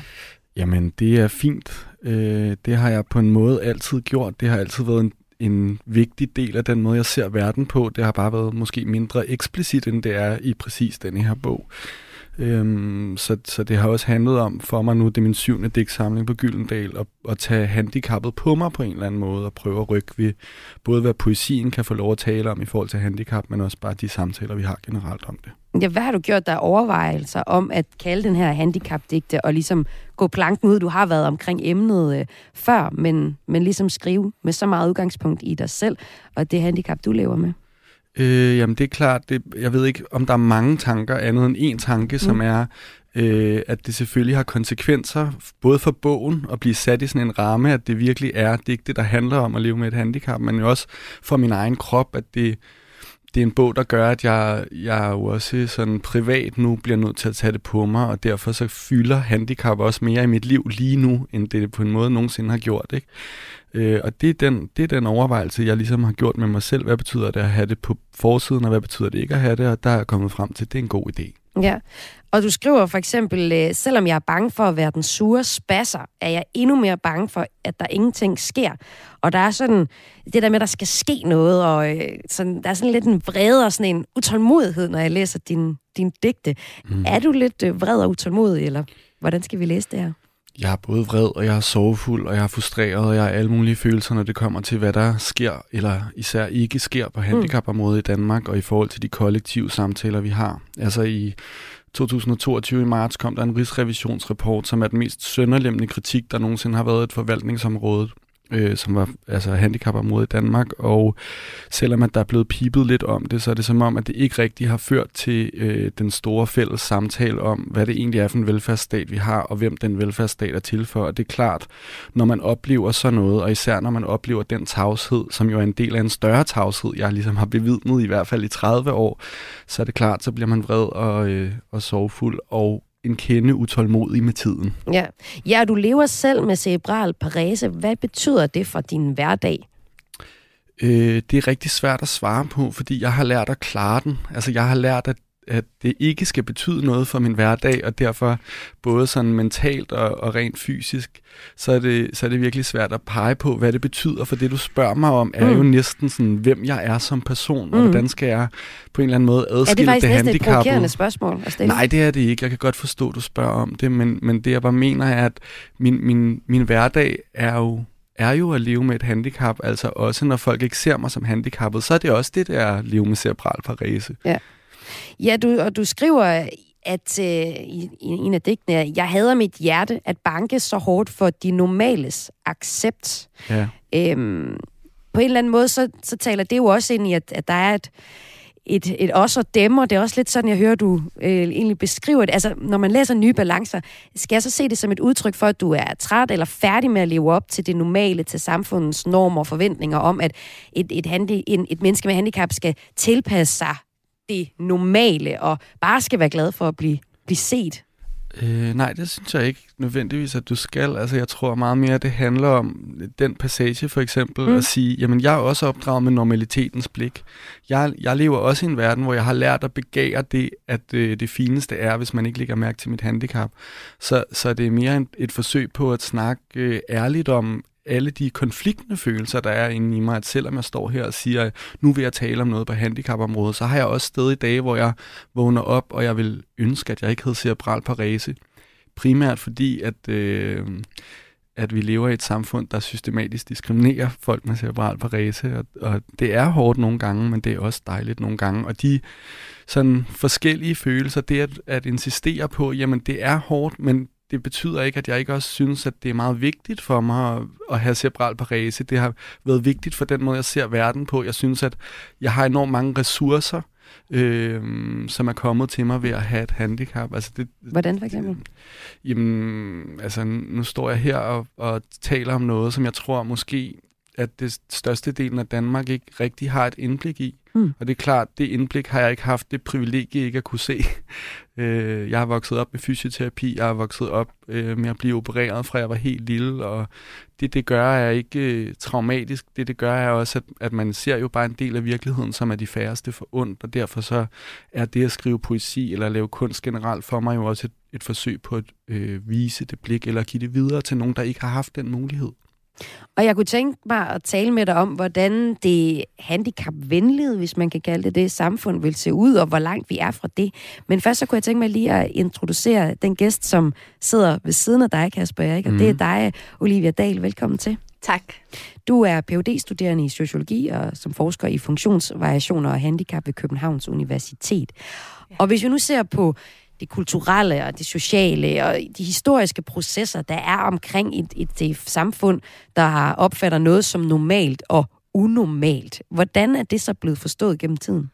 Jamen, det er fint. Øh, det har jeg på en måde altid gjort. Det har altid været en, en vigtig del af den måde, jeg ser verden på. Det har bare været måske mindre eksplicit, end det er i præcis denne her bog. Øhm, så, så det har også handlet om for mig nu, det er min syvende digtsamling på Gyldendal, at, at tage handicappet på mig på en eller anden måde, og prøve at rykke ved både hvad poesien kan få lov at tale om i forhold til handicap, men også bare de samtaler, vi har generelt om det. Ja, hvad har du gjort der overvejelser om at kalde den her handicapdigte og ligesom gå planken ud? Du har været omkring emnet øh, før, men, men ligesom skrive med så meget udgangspunkt i dig selv og det handicap, du lever med. Øh, jamen det er klart, det, jeg ved ikke, om der er mange tanker, andet end en tanke, mm. som er, øh, at det selvfølgelig har konsekvenser, både for bogen at blive sat i sådan en ramme, at det virkelig er digte, der handler om at leve med et handicap, men jo også for min egen krop, at det, det er en bog, der gør, at jeg, jeg jo også sådan privat nu bliver nødt til at tage det på mig, og derfor så fylder handicap også mere i mit liv lige nu, end det på en måde nogensinde har gjort. Ikke? Øh, og det er, den, det er den overvejelse, jeg ligesom har gjort med mig selv. Hvad betyder det at have det på forsiden, og hvad betyder det ikke at have det? Og der er jeg kommet frem til, at det er en god idé. Ja, og du skriver for eksempel, øh, selvom jeg er bange for at være den sure spasser, er jeg endnu mere bange for, at der ingenting sker. Og der er sådan, det der med, at der skal ske noget, og øh, sådan, der er sådan lidt en vrede og sådan en utålmodighed, når jeg læser din, din digte. Mm. Er du lidt øh, vred og utålmodig, eller hvordan skal vi læse det her? Jeg er både vred, og jeg er sorgfuld, og jeg er frustreret, og jeg har alle mulige følelser, når det kommer til, hvad der sker, eller især ikke sker på handicapområdet i Danmark, og i forhold til de kollektive samtaler, vi har. Altså i 2022 i marts kom der en rigsrevisionsrapport, som er den mest sønderlemmende kritik, der nogensinde har været et forvaltningsområde øh, som var altså handicapområdet i Danmark, og selvom at der er blevet pipet lidt om det, så er det som om, at det ikke rigtig har ført til øh, den store fælles samtale om, hvad det egentlig er for en velfærdsstat, vi har, og hvem den velfærdsstat er til for. Og det er klart, når man oplever sådan noget, og især når man oplever den tavshed, som jo er en del af en større tavshed, jeg ligesom har bevidnet i hvert fald i 30 år, så er det klart, så bliver man vred og, øh, og sorgfuld, og en kende utålmodig med tiden. Ja. ja, du lever selv med cerebral parese. Hvad betyder det for din hverdag? Øh, det er rigtig svært at svare på, fordi jeg har lært at klare den. Altså, jeg har lært, at at det ikke skal betyde noget for min hverdag, og derfor både sådan mentalt og, og rent fysisk, så er, det, så er det virkelig svært at pege på, hvad det betyder, for det du spørger mig om, er mm. jo næsten sådan, hvem jeg er som person, mm. og hvordan skal jeg på en eller anden måde adskille det, det handicappede. Er det faktisk næsten et spørgsmål at stille? Nej, det er det ikke. Jeg kan godt forstå, at du spørger om det, men, men det jeg bare mener er, at min, min, min hverdag er jo er jo at leve med et handicap, altså også når folk ikke ser mig som handicappet, så er det også det, der er at leve med cerebral parese. Ja. Ja, du, og du skriver, at øh, i, i en af digtene, jeg hader mit hjerte at banke så hårdt for de normales accept. Ja. Øhm, på en eller anden måde, så, så taler det jo også ind i, at, at der er et, et, et os og dem, og det er også lidt sådan, jeg hører, du øh, egentlig beskriver det. Altså, når man læser nye balancer, skal jeg så se det som et udtryk for, at du er træt eller færdig med at leve op til det normale, til samfundets normer og forventninger om, at et, et, handi, en, et menneske med handicap skal tilpasse sig det normale, og bare skal være glad for at blive, blive set? Øh, nej, det synes jeg ikke nødvendigvis, at du skal. Altså, jeg tror meget mere, at det handler om den passage, for eksempel, mm. at sige, jamen, jeg er også opdraget med normalitetens blik. Jeg, jeg lever også i en verden, hvor jeg har lært at begære det, at øh, det fineste er, hvis man ikke lægger mærke til mit handicap. Så, så det er mere en, et forsøg på at snakke øh, ærligt om, alle de konfliktende følelser, der er inde i mig, at selvom jeg står her og siger, at nu vil jeg tale om noget på handicapområdet, så har jeg også stadig dage, hvor jeg vågner op, og jeg vil ønske, at jeg ikke havde cerebral parese. Primært fordi, at, øh, at vi lever i et samfund, der systematisk diskriminerer folk med cerebral parese, og, og det er hårdt nogle gange, men det er også dejligt nogle gange. Og de sådan forskellige følelser, det at, at insistere på, jamen det er hårdt, men det betyder ikke, at jeg ikke også synes, at det er meget vigtigt for mig at, at have cerebral parese. Det har været vigtigt for den måde, jeg ser verden på. Jeg synes, at jeg har enormt mange ressourcer, øh, som er kommet til mig ved at have et handicap. Altså det, Hvordan for eksempel? Jamen, altså nu står jeg her og, og taler om noget, som jeg tror måske, at det største delen af Danmark ikke rigtig har et indblik i. Mm. Og det er klart, det indblik har jeg ikke haft det privilegie ikke at kunne se. Øh, jeg har vokset op med fysioterapi, jeg har vokset op øh, med at blive opereret fra jeg var helt lille, og det, det gør er ikke øh, traumatisk. Det, det gør er også, at, at man ser jo bare en del af virkeligheden, som er de færreste for ondt, og derfor så er det at skrive poesi eller lave kunst generelt for mig jo også et, et forsøg på at øh, vise det blik, eller give det videre til nogen, der ikke har haft den mulighed. Og jeg kunne tænke mig at tale med dig om, hvordan det handicapvenlige, hvis man kan kalde det det, samfund vil se ud, og hvor langt vi er fra det. Men først så kunne jeg tænke mig lige at introducere den gæst, som sidder ved siden af dig, Kasper Erik, og mm. det er mhm. dig, Olivia Dahl. Velkommen til. Tak. Du er phd studerende i sociologi og som forsker i funktionsvariationer og handicap ved Københavns Universitet. Ja. Og hvis vi nu ser på det kulturelle og det sociale og de historiske processer, der er omkring et, et, et samfund, der opfatter noget som normalt og unormalt. Hvordan er det så blevet forstået gennem tiden?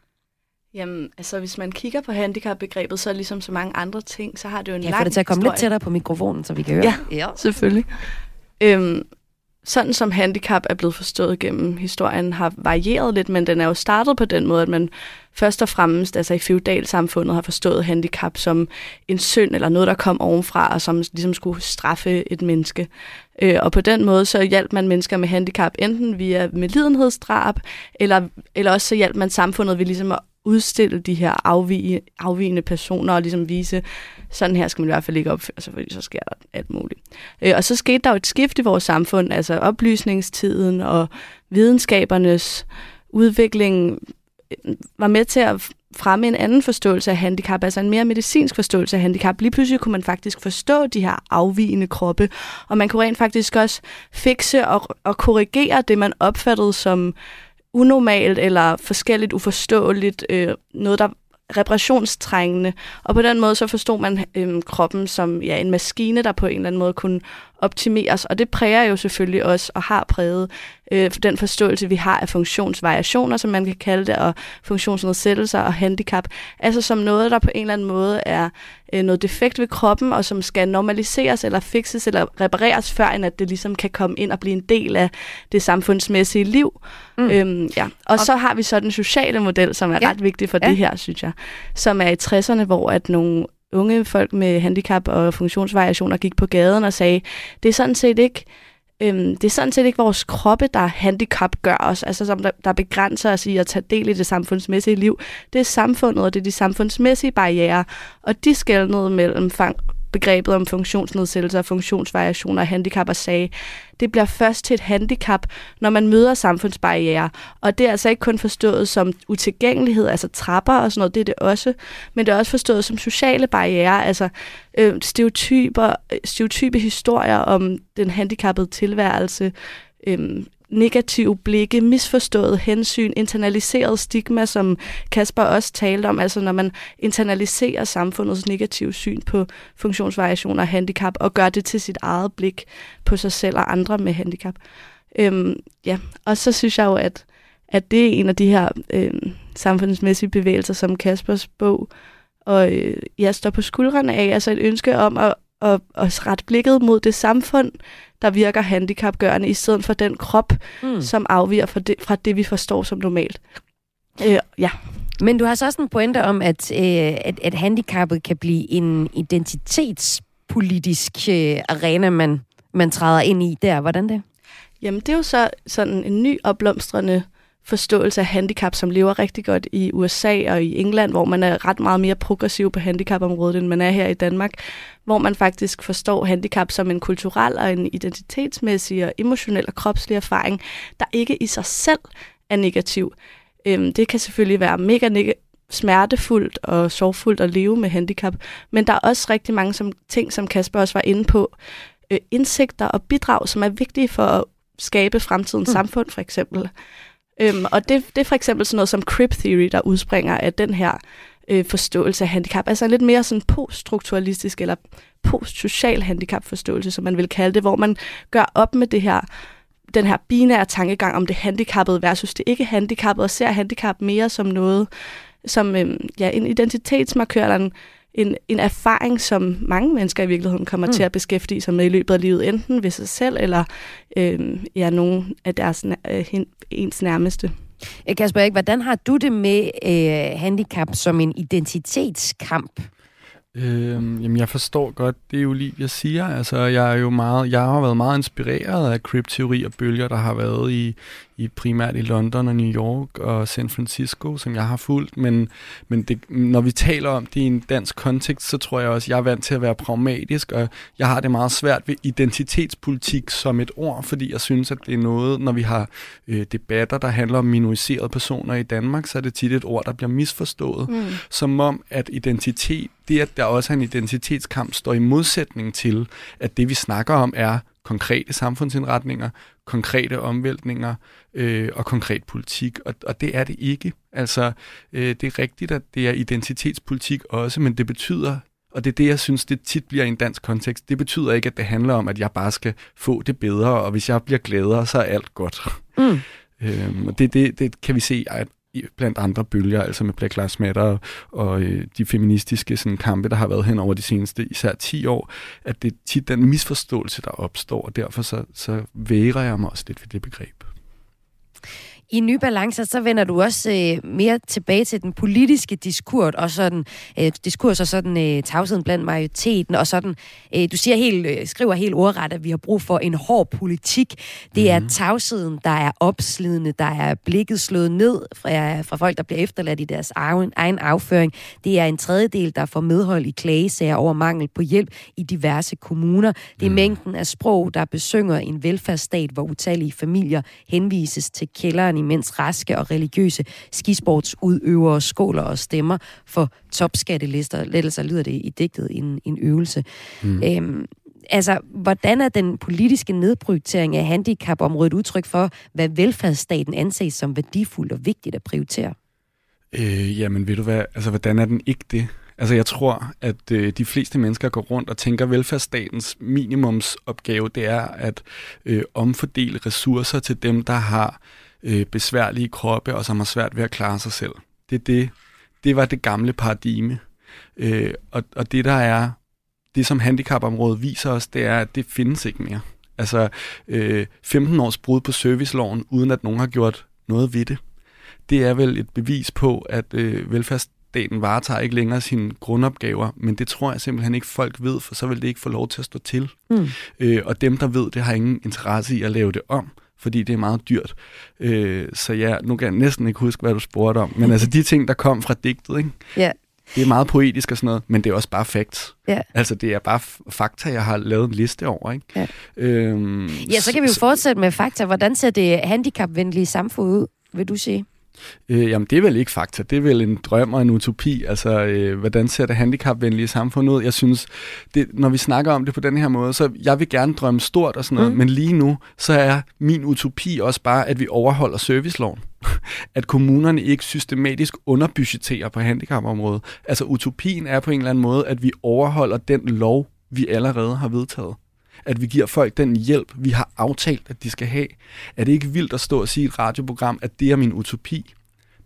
Jamen, altså hvis man kigger på handicapbegrebet, så ligesom så mange andre ting, så har det jo en lang historie. Jeg får det til at komme historie. lidt tættere på mikrofonen, så vi kan høre. Ja, ja. selvfølgelig. Øhm, sådan som handicap er blevet forstået gennem historien, har varieret lidt, men den er jo startet på den måde, at man først og fremmest altså i feudalsamfundet har forstået handicap som en synd eller noget, der kom ovenfra, og som ligesom skulle straffe et menneske. Øh, og på den måde så hjalp man mennesker med handicap enten via medlidenhedsdrab, eller, eller også så hjalp man samfundet ved ligesom at udstille de her afvige, afvigende personer og ligesom vise, sådan her skal man i hvert fald ikke opføre sig, fordi så sker der alt muligt. Øh, og så skete der jo et skift i vores samfund, altså oplysningstiden og videnskabernes udvikling øh, var med til at fremme en anden forståelse af handicap, altså en mere medicinsk forståelse af handicap. Lige pludselig kunne man faktisk forstå de her afvigende kroppe, og man kunne rent faktisk også fikse og, og korrigere det, man opfattede som unormalt eller forskelligt uforståeligt, øh, noget, der reparationstrængende. Og på den måde så forstod man øh, kroppen som ja, en maskine, der på en eller anden måde kunne optimeres. Og det præger jo selvfølgelig også, og har præget øh, den forståelse, vi har af funktionsvariationer, som man kan kalde det, og funktionsnedsættelser og handicap. Altså som noget, der på en eller anden måde er øh, noget defekt ved kroppen, og som skal normaliseres eller fikses eller repareres, før end at det ligesom kan komme ind og blive en del af det samfundsmæssige liv. Mm. Øhm, ja. Og, og så har vi så den sociale model, som er ja. ret vigtig for ja. det her, synes jeg, som er i 60'erne, hvor at nogle unge folk med handicap og funktionsvariationer gik på gaden og sagde, det er sådan set ikke øhm, det er sådan set ikke vores kroppe, der handicap gør os, altså som der, der begrænser os i at tage del i det samfundsmæssige liv. Det er samfundet, og det er de samfundsmæssige barriere, og de skældnede mellem fang, begrebet om funktionsnedsættelser, og funktionsvariationer og handicap og sagde, det bliver først til et handicap, når man møder samfundsbarriere. Og det er altså ikke kun forstået som utilgængelighed, altså trapper og sådan noget, det er det også, men det er også forstået som sociale barriere, altså øh, stereotyper, øh, stereotype historier om den handicappede tilværelse, øh, negative blikke, misforstået hensyn, internaliseret stigma, som Kasper også talte om, altså når man internaliserer samfundets negative syn på funktionsvariationer og handicap, og gør det til sit eget blik på sig selv og andre med handicap. Øhm, ja, og så synes jeg jo, at, at det er en af de her øhm, samfundsmæssige bevægelser, som Kaspers bog og øh, jeg står på skuldrene af, altså et ønske om at, at, at rette blikket mod det samfund, der virker handicapgørende, i stedet for den krop, mm. som afviger fra det, fra det, vi forstår som normalt. Øh, ja. Men du har så også en pointe om, at, øh, at, at handicappet kan blive en identitetspolitisk øh, arena, man, man træder ind i der. Hvordan det? Jamen, det er jo så sådan en ny opblomstrende forståelse af handicap, som lever rigtig godt i USA og i England, hvor man er ret meget mere progressiv på handicapområdet, end man er her i Danmark, hvor man faktisk forstår handicap som en kulturel og en identitetsmæssig og emotionel og kropslig erfaring, der ikke i sig selv er negativ. Øhm, det kan selvfølgelig være mega neg- smertefuldt og sorgfuldt at leve med handicap, men der er også rigtig mange som, ting, som Kasper også var inde på, øh, indsigter og bidrag, som er vigtige for at skabe fremtidens mm. samfund, for eksempel. Øhm, og det, det er for eksempel sådan noget som crib theory, der udspringer af den her øh, forståelse af handicap. Altså en lidt mere sådan poststrukturalistisk eller postsocial handicapforståelse, som man vil kalde det, hvor man gør op med det her den her binære tankegang om det handicappede versus det ikke handicappede, og ser handicap mere som noget, som øhm, ja, en identitetsmarkør eller en, en, en erfaring, som mange mennesker i virkeligheden kommer mm. til at beskæftige sig med i løbet af livet, enten ved sig selv eller øh, ja, nogen af deres, øh, ens nærmeste. Øh, Kasper Erik, hvordan har du det med øh, handicap som en identitetskamp? Øhm, jamen, jeg forstår godt det, Olivia siger. Altså, jeg er jo meget, jeg har været meget inspireret af krypteori og bølger, der har været i, i primært i London og New York og San Francisco, som jeg har fulgt. Men, men det, når vi taler om det i en dansk kontekst, så tror jeg også, jeg er vant til at være pragmatisk, og jeg har det meget svært ved identitetspolitik som et ord, fordi jeg synes, at det er noget, når vi har øh, debatter, der handler om minoriserede personer i Danmark, så er det tit et ord, der bliver misforstået. Mm. Som om, at identitet, det at der også er en identitetskamp, står i modsætning til, at det vi snakker om er konkrete samfundsindretninger, konkrete omvæltninger øh, og konkret politik, og, og det er det ikke. Altså, øh, det er rigtigt, at det er identitetspolitik også, men det betyder, og det er det, jeg synes, det tit bliver i en dansk kontekst, det betyder ikke, at det handler om, at jeg bare skal få det bedre, og hvis jeg bliver gladere, så er alt godt. Mm. Øhm, og det, det, det kan vi se at blandt andre bølger, altså med Black Lives Matter og, og øh, de feministiske sådan, kampe, der har været hen over de seneste især 10 år, at det er tit den misforståelse, der opstår, og derfor så, så værer jeg mig også lidt ved det begreb. I Nye Balancer, så vender du også øh, mere tilbage til den politiske diskurs, og sådan, øh, diskurs og sådan øh, tavsheden blandt majoriteten, og sådan, øh, du siger helt, øh, skriver helt ordret, at vi har brug for en hård politik. Det mm-hmm. er mhm. tavsheden, der er opslidende, der er blikket slået ned fra, fra folk, der bliver efterladt i deres egen, egen afføring. Det er en tredjedel, der får medhold i klagesager over mangel på hjælp i diverse kommuner. Det er mm. mængden af sprog, der besynger en velfærdsstat, hvor utallige familier henvises til kælderen imens raske og religiøse skisportsudøvere skåler og stemmer for topskattelister. Lettelser lyder det i digtet en, en øvelse. Mm. Øhm, altså, hvordan er den politiske nedprioritering af handicapområdet udtryk for, hvad velfærdsstaten anses som værdifuldt og vigtigt at prioritere? Øh, jamen, ved du hvad, altså, hvordan er den ikke det? Altså, jeg tror, at øh, de fleste mennesker går rundt og tænker, at velfærdsstatens minimumsopgave, det er at øh, omfordele ressourcer til dem, der har øh, besværlige kroppe og som har svært ved at klare sig selv. Det, er det, det var det gamle paradigme. Øh, og, og det, der er, det som handicapområdet viser os, det er, at det findes ikke mere. Altså, øh, 15 års brud på serviceloven, uden at nogen har gjort noget ved det. Det er vel et bevis på, at øh, velfærdsstaten varetager ikke længere sine grundopgaver, men det tror jeg simpelthen ikke folk ved, for så vil det ikke få lov til at stå til. Mm. Øh, og dem, der ved det, har ingen interesse i at lave det om fordi det er meget dyrt. Øh, så ja, nu kan jeg næsten ikke huske, hvad du spurgte om. Men altså de ting, der kom fra digtet, ikke? Ja. det er meget poetisk og sådan noget, men det er også bare facts. Ja. Altså det er bare fakta, jeg har lavet en liste over. Ikke? Ja. Øhm, Ja, så kan vi jo fortsætte med fakta. Hvordan ser det handicapvenlige samfund ud, vil du sige? Øh, jamen, det er vel ikke fakta. Det er vel en drøm og en utopi. Altså, øh, hvordan ser det handicapvenlige samfund ud? Jeg synes, det, når vi snakker om det på den her måde, så jeg vil gerne drømme stort og sådan noget, Mm. men lige nu, så er min utopi også bare, at vi overholder serviceloven. at kommunerne ikke systematisk underbudgeterer på handicapområdet. Altså, utopien er på en eller anden måde, at vi overholder den lov, vi allerede har vedtaget at vi giver folk den hjælp, vi har aftalt, at de skal have. Er det ikke vildt at stå og sige i et radioprogram, at det er min utopi?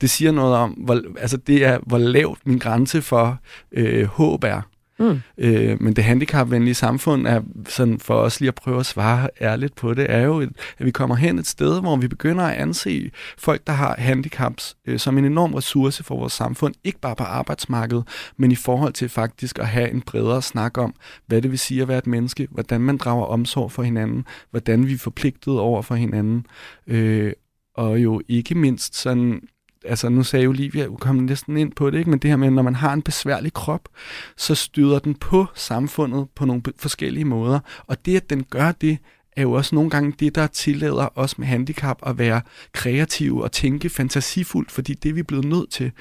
Det siger noget om, hvor, altså det er, hvor lavt min grænse for øh, håb er. Mm. Øh, men det handicapvenlige samfund er, sådan for os lige at prøve at svare ærligt på det, er jo, et, at vi kommer hen et sted, hvor vi begynder at anse folk, der har handicaps, øh, som en enorm ressource for vores samfund. Ikke bare på arbejdsmarkedet, men i forhold til faktisk at have en bredere snak om, hvad det vil sige at være et menneske, hvordan man drager omsorg for hinanden, hvordan vi er forpligtet over for hinanden, øh, og jo ikke mindst sådan altså nu sagde Olivia, du kom næsten ind på det, ikke? men det her med, når man har en besværlig krop, så støder den på samfundet på nogle forskellige måder. Og det, at den gør det, er jo også nogle gange det, der tillader os med handicap at være kreative og tænke fantasifuldt, fordi det er vi blevet nødt til.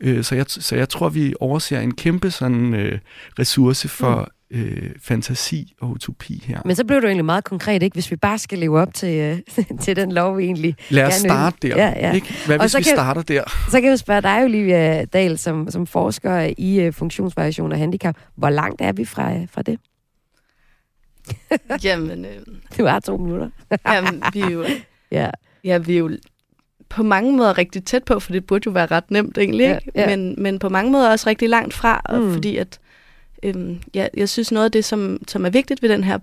Øh, så, jeg, så jeg tror, vi overser en kæmpe sådan øh, ressource for mm øh, fantasi og utopi her. Men så blev du egentlig meget konkret, ikke? Hvis vi bare skal leve op til, øh, til den lov, vi egentlig Lad os gerne starte vil. der. Ikke? Hvad Og hvis så vi kan- starter der? Så kan vi spørge dig, Olivia Dahl, som, som forsker i uh, funktionsvariation og handicap. Hvor langt er vi fra, øh, fra det? Jamen, øh, Du har to minutter. jamen, vi er jo... ja. Ja, vi er jo på mange måder rigtig tæt på, for det burde jo være ret nemt egentlig, Ja, ikke? ja. Men, men på mange måder også rigtig langt fra, og Mm. fordi at øhm, ja, jeg synes noget af det, som, som er vigtigt ved den her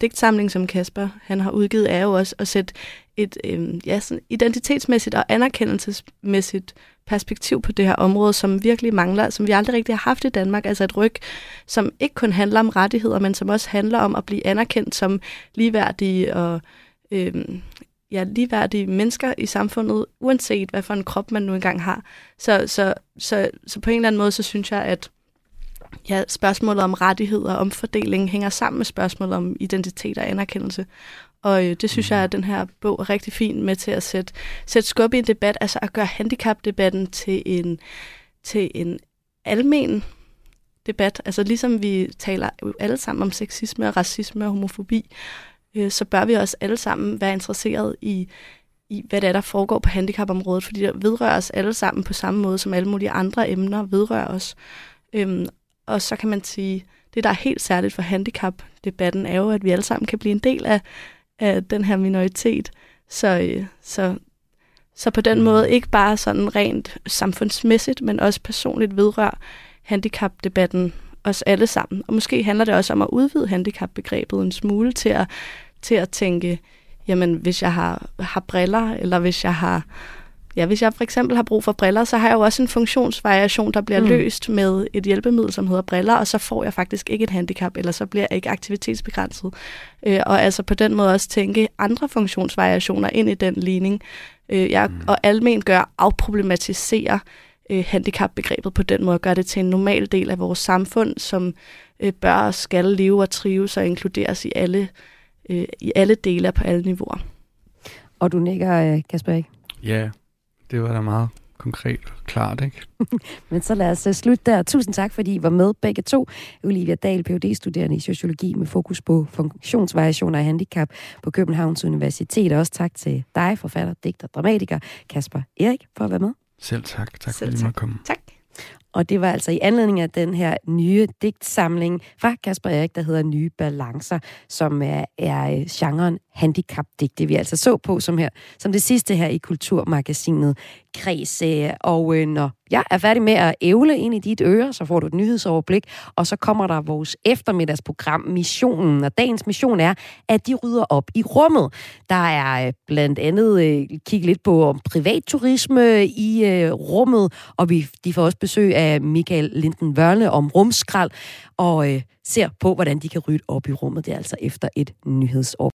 digtsamling, som Kasper han har udgivet, er jo også at sætte et øhm, ja, sådan identitetsmæssigt og anerkendelsesmæssigt perspektiv på det her område, som virkelig mangler, som vi aldrig rigtig har haft i Danmark. Altså et ryg, som ikke kun handler om rettigheder, men som også handler om at blive anerkendt som ligeværdige og øhm, ja, ligeværdige mennesker i samfundet, uanset hvad for en krop man nu engang har. Så, så, så, så på en eller anden måde, så synes jeg, at ja, spørgsmålet om rettigheder og omfordeling hænger sammen med spørgsmålet om identitet og anerkendelse. Og øh, det synes jeg, at den her bog er rigtig fin med til at sætte, sætte skub i en debat, altså at gøre handicapdebatten til en, til en almen debat. Altså ligesom vi taler alle sammen om sexisme og racisme og homofobi, øh, så bør vi også alle sammen være interesseret i, i, hvad det er, der foregår på handicapområdet, fordi det vedrører os alle sammen på samme måde, som alle mulige andre emner vedrører os. Øhm, og så kan man sige, det der er helt særligt for handicapdebatten, er jo, at vi alle sammen kan blive en del af, af den her minoritet. Så, øh, så, så på den måde ikke bare sådan rent samfundsmæssigt, men også personligt vedrører handicapdebatten os alle sammen. Og måske handler det også om at udvide handicapbegrebet en smule til at, til at tænke, jamen hvis jeg har, har briller, eller hvis jeg har Ja, hvis jeg for eksempel har brug for briller, så har jeg jo også en funktionsvariation, der bliver Mm. løst med et hjælpemiddel, som hedder briller, og så får jeg faktisk ikke et handicap, eller så bliver jeg ikke aktivitetsbegrænset. Øh, og altså på den måde også tænke andre funktionsvariationer ind i den ligning. Øh, jeg, mm. Og almen gør afproblematisere øh, handicapbegrebet på den måde, gør det til en normal del af vores samfund, som øh, bør og skal leve og trives og inkluderes i alle, øh, i alle dele på alle niveauer. Og du nikker, øh, Kasper, ikke? Ja, det var da meget konkret og klart, ikke? Men så lad os uh, slutte der. Tusind tak, fordi I var med begge to. Olivia Dahl, phd studerende i sociologi med fokus på funktionsvariationer og handicap på Københavns Universitet. Og også tak til dig, forfatter, digter, dramatiker Kasper Erik, for at være med. Selv tak. Tak Selv fordi I måtte komme. Tak. Og det var altså i anledning af den her nye digtsamling fra Kasper Erik, der hedder Nye Balancer, som er, er øh, genren handicapdigte, vi altså så på som her, som det sidste her i Kulturmagasinet Kreds. Og øh, når jeg er færdig med at ævle ind i dit øre, så får du et nyhedsoverblik, og så kommer der vores eftermiddagsprogram Missionen, og dagens mission er, at de rydder op i rummet. Der er øh, blandt andet øh, kigge lidt på om privatturisme i øh, rummet, og vi, de får også besøg af Michael Linden Vørne om rumskrald, og øh, ser på, hvordan de kan rydde op i rummet. Det er altså efter et nyhedsoverblik.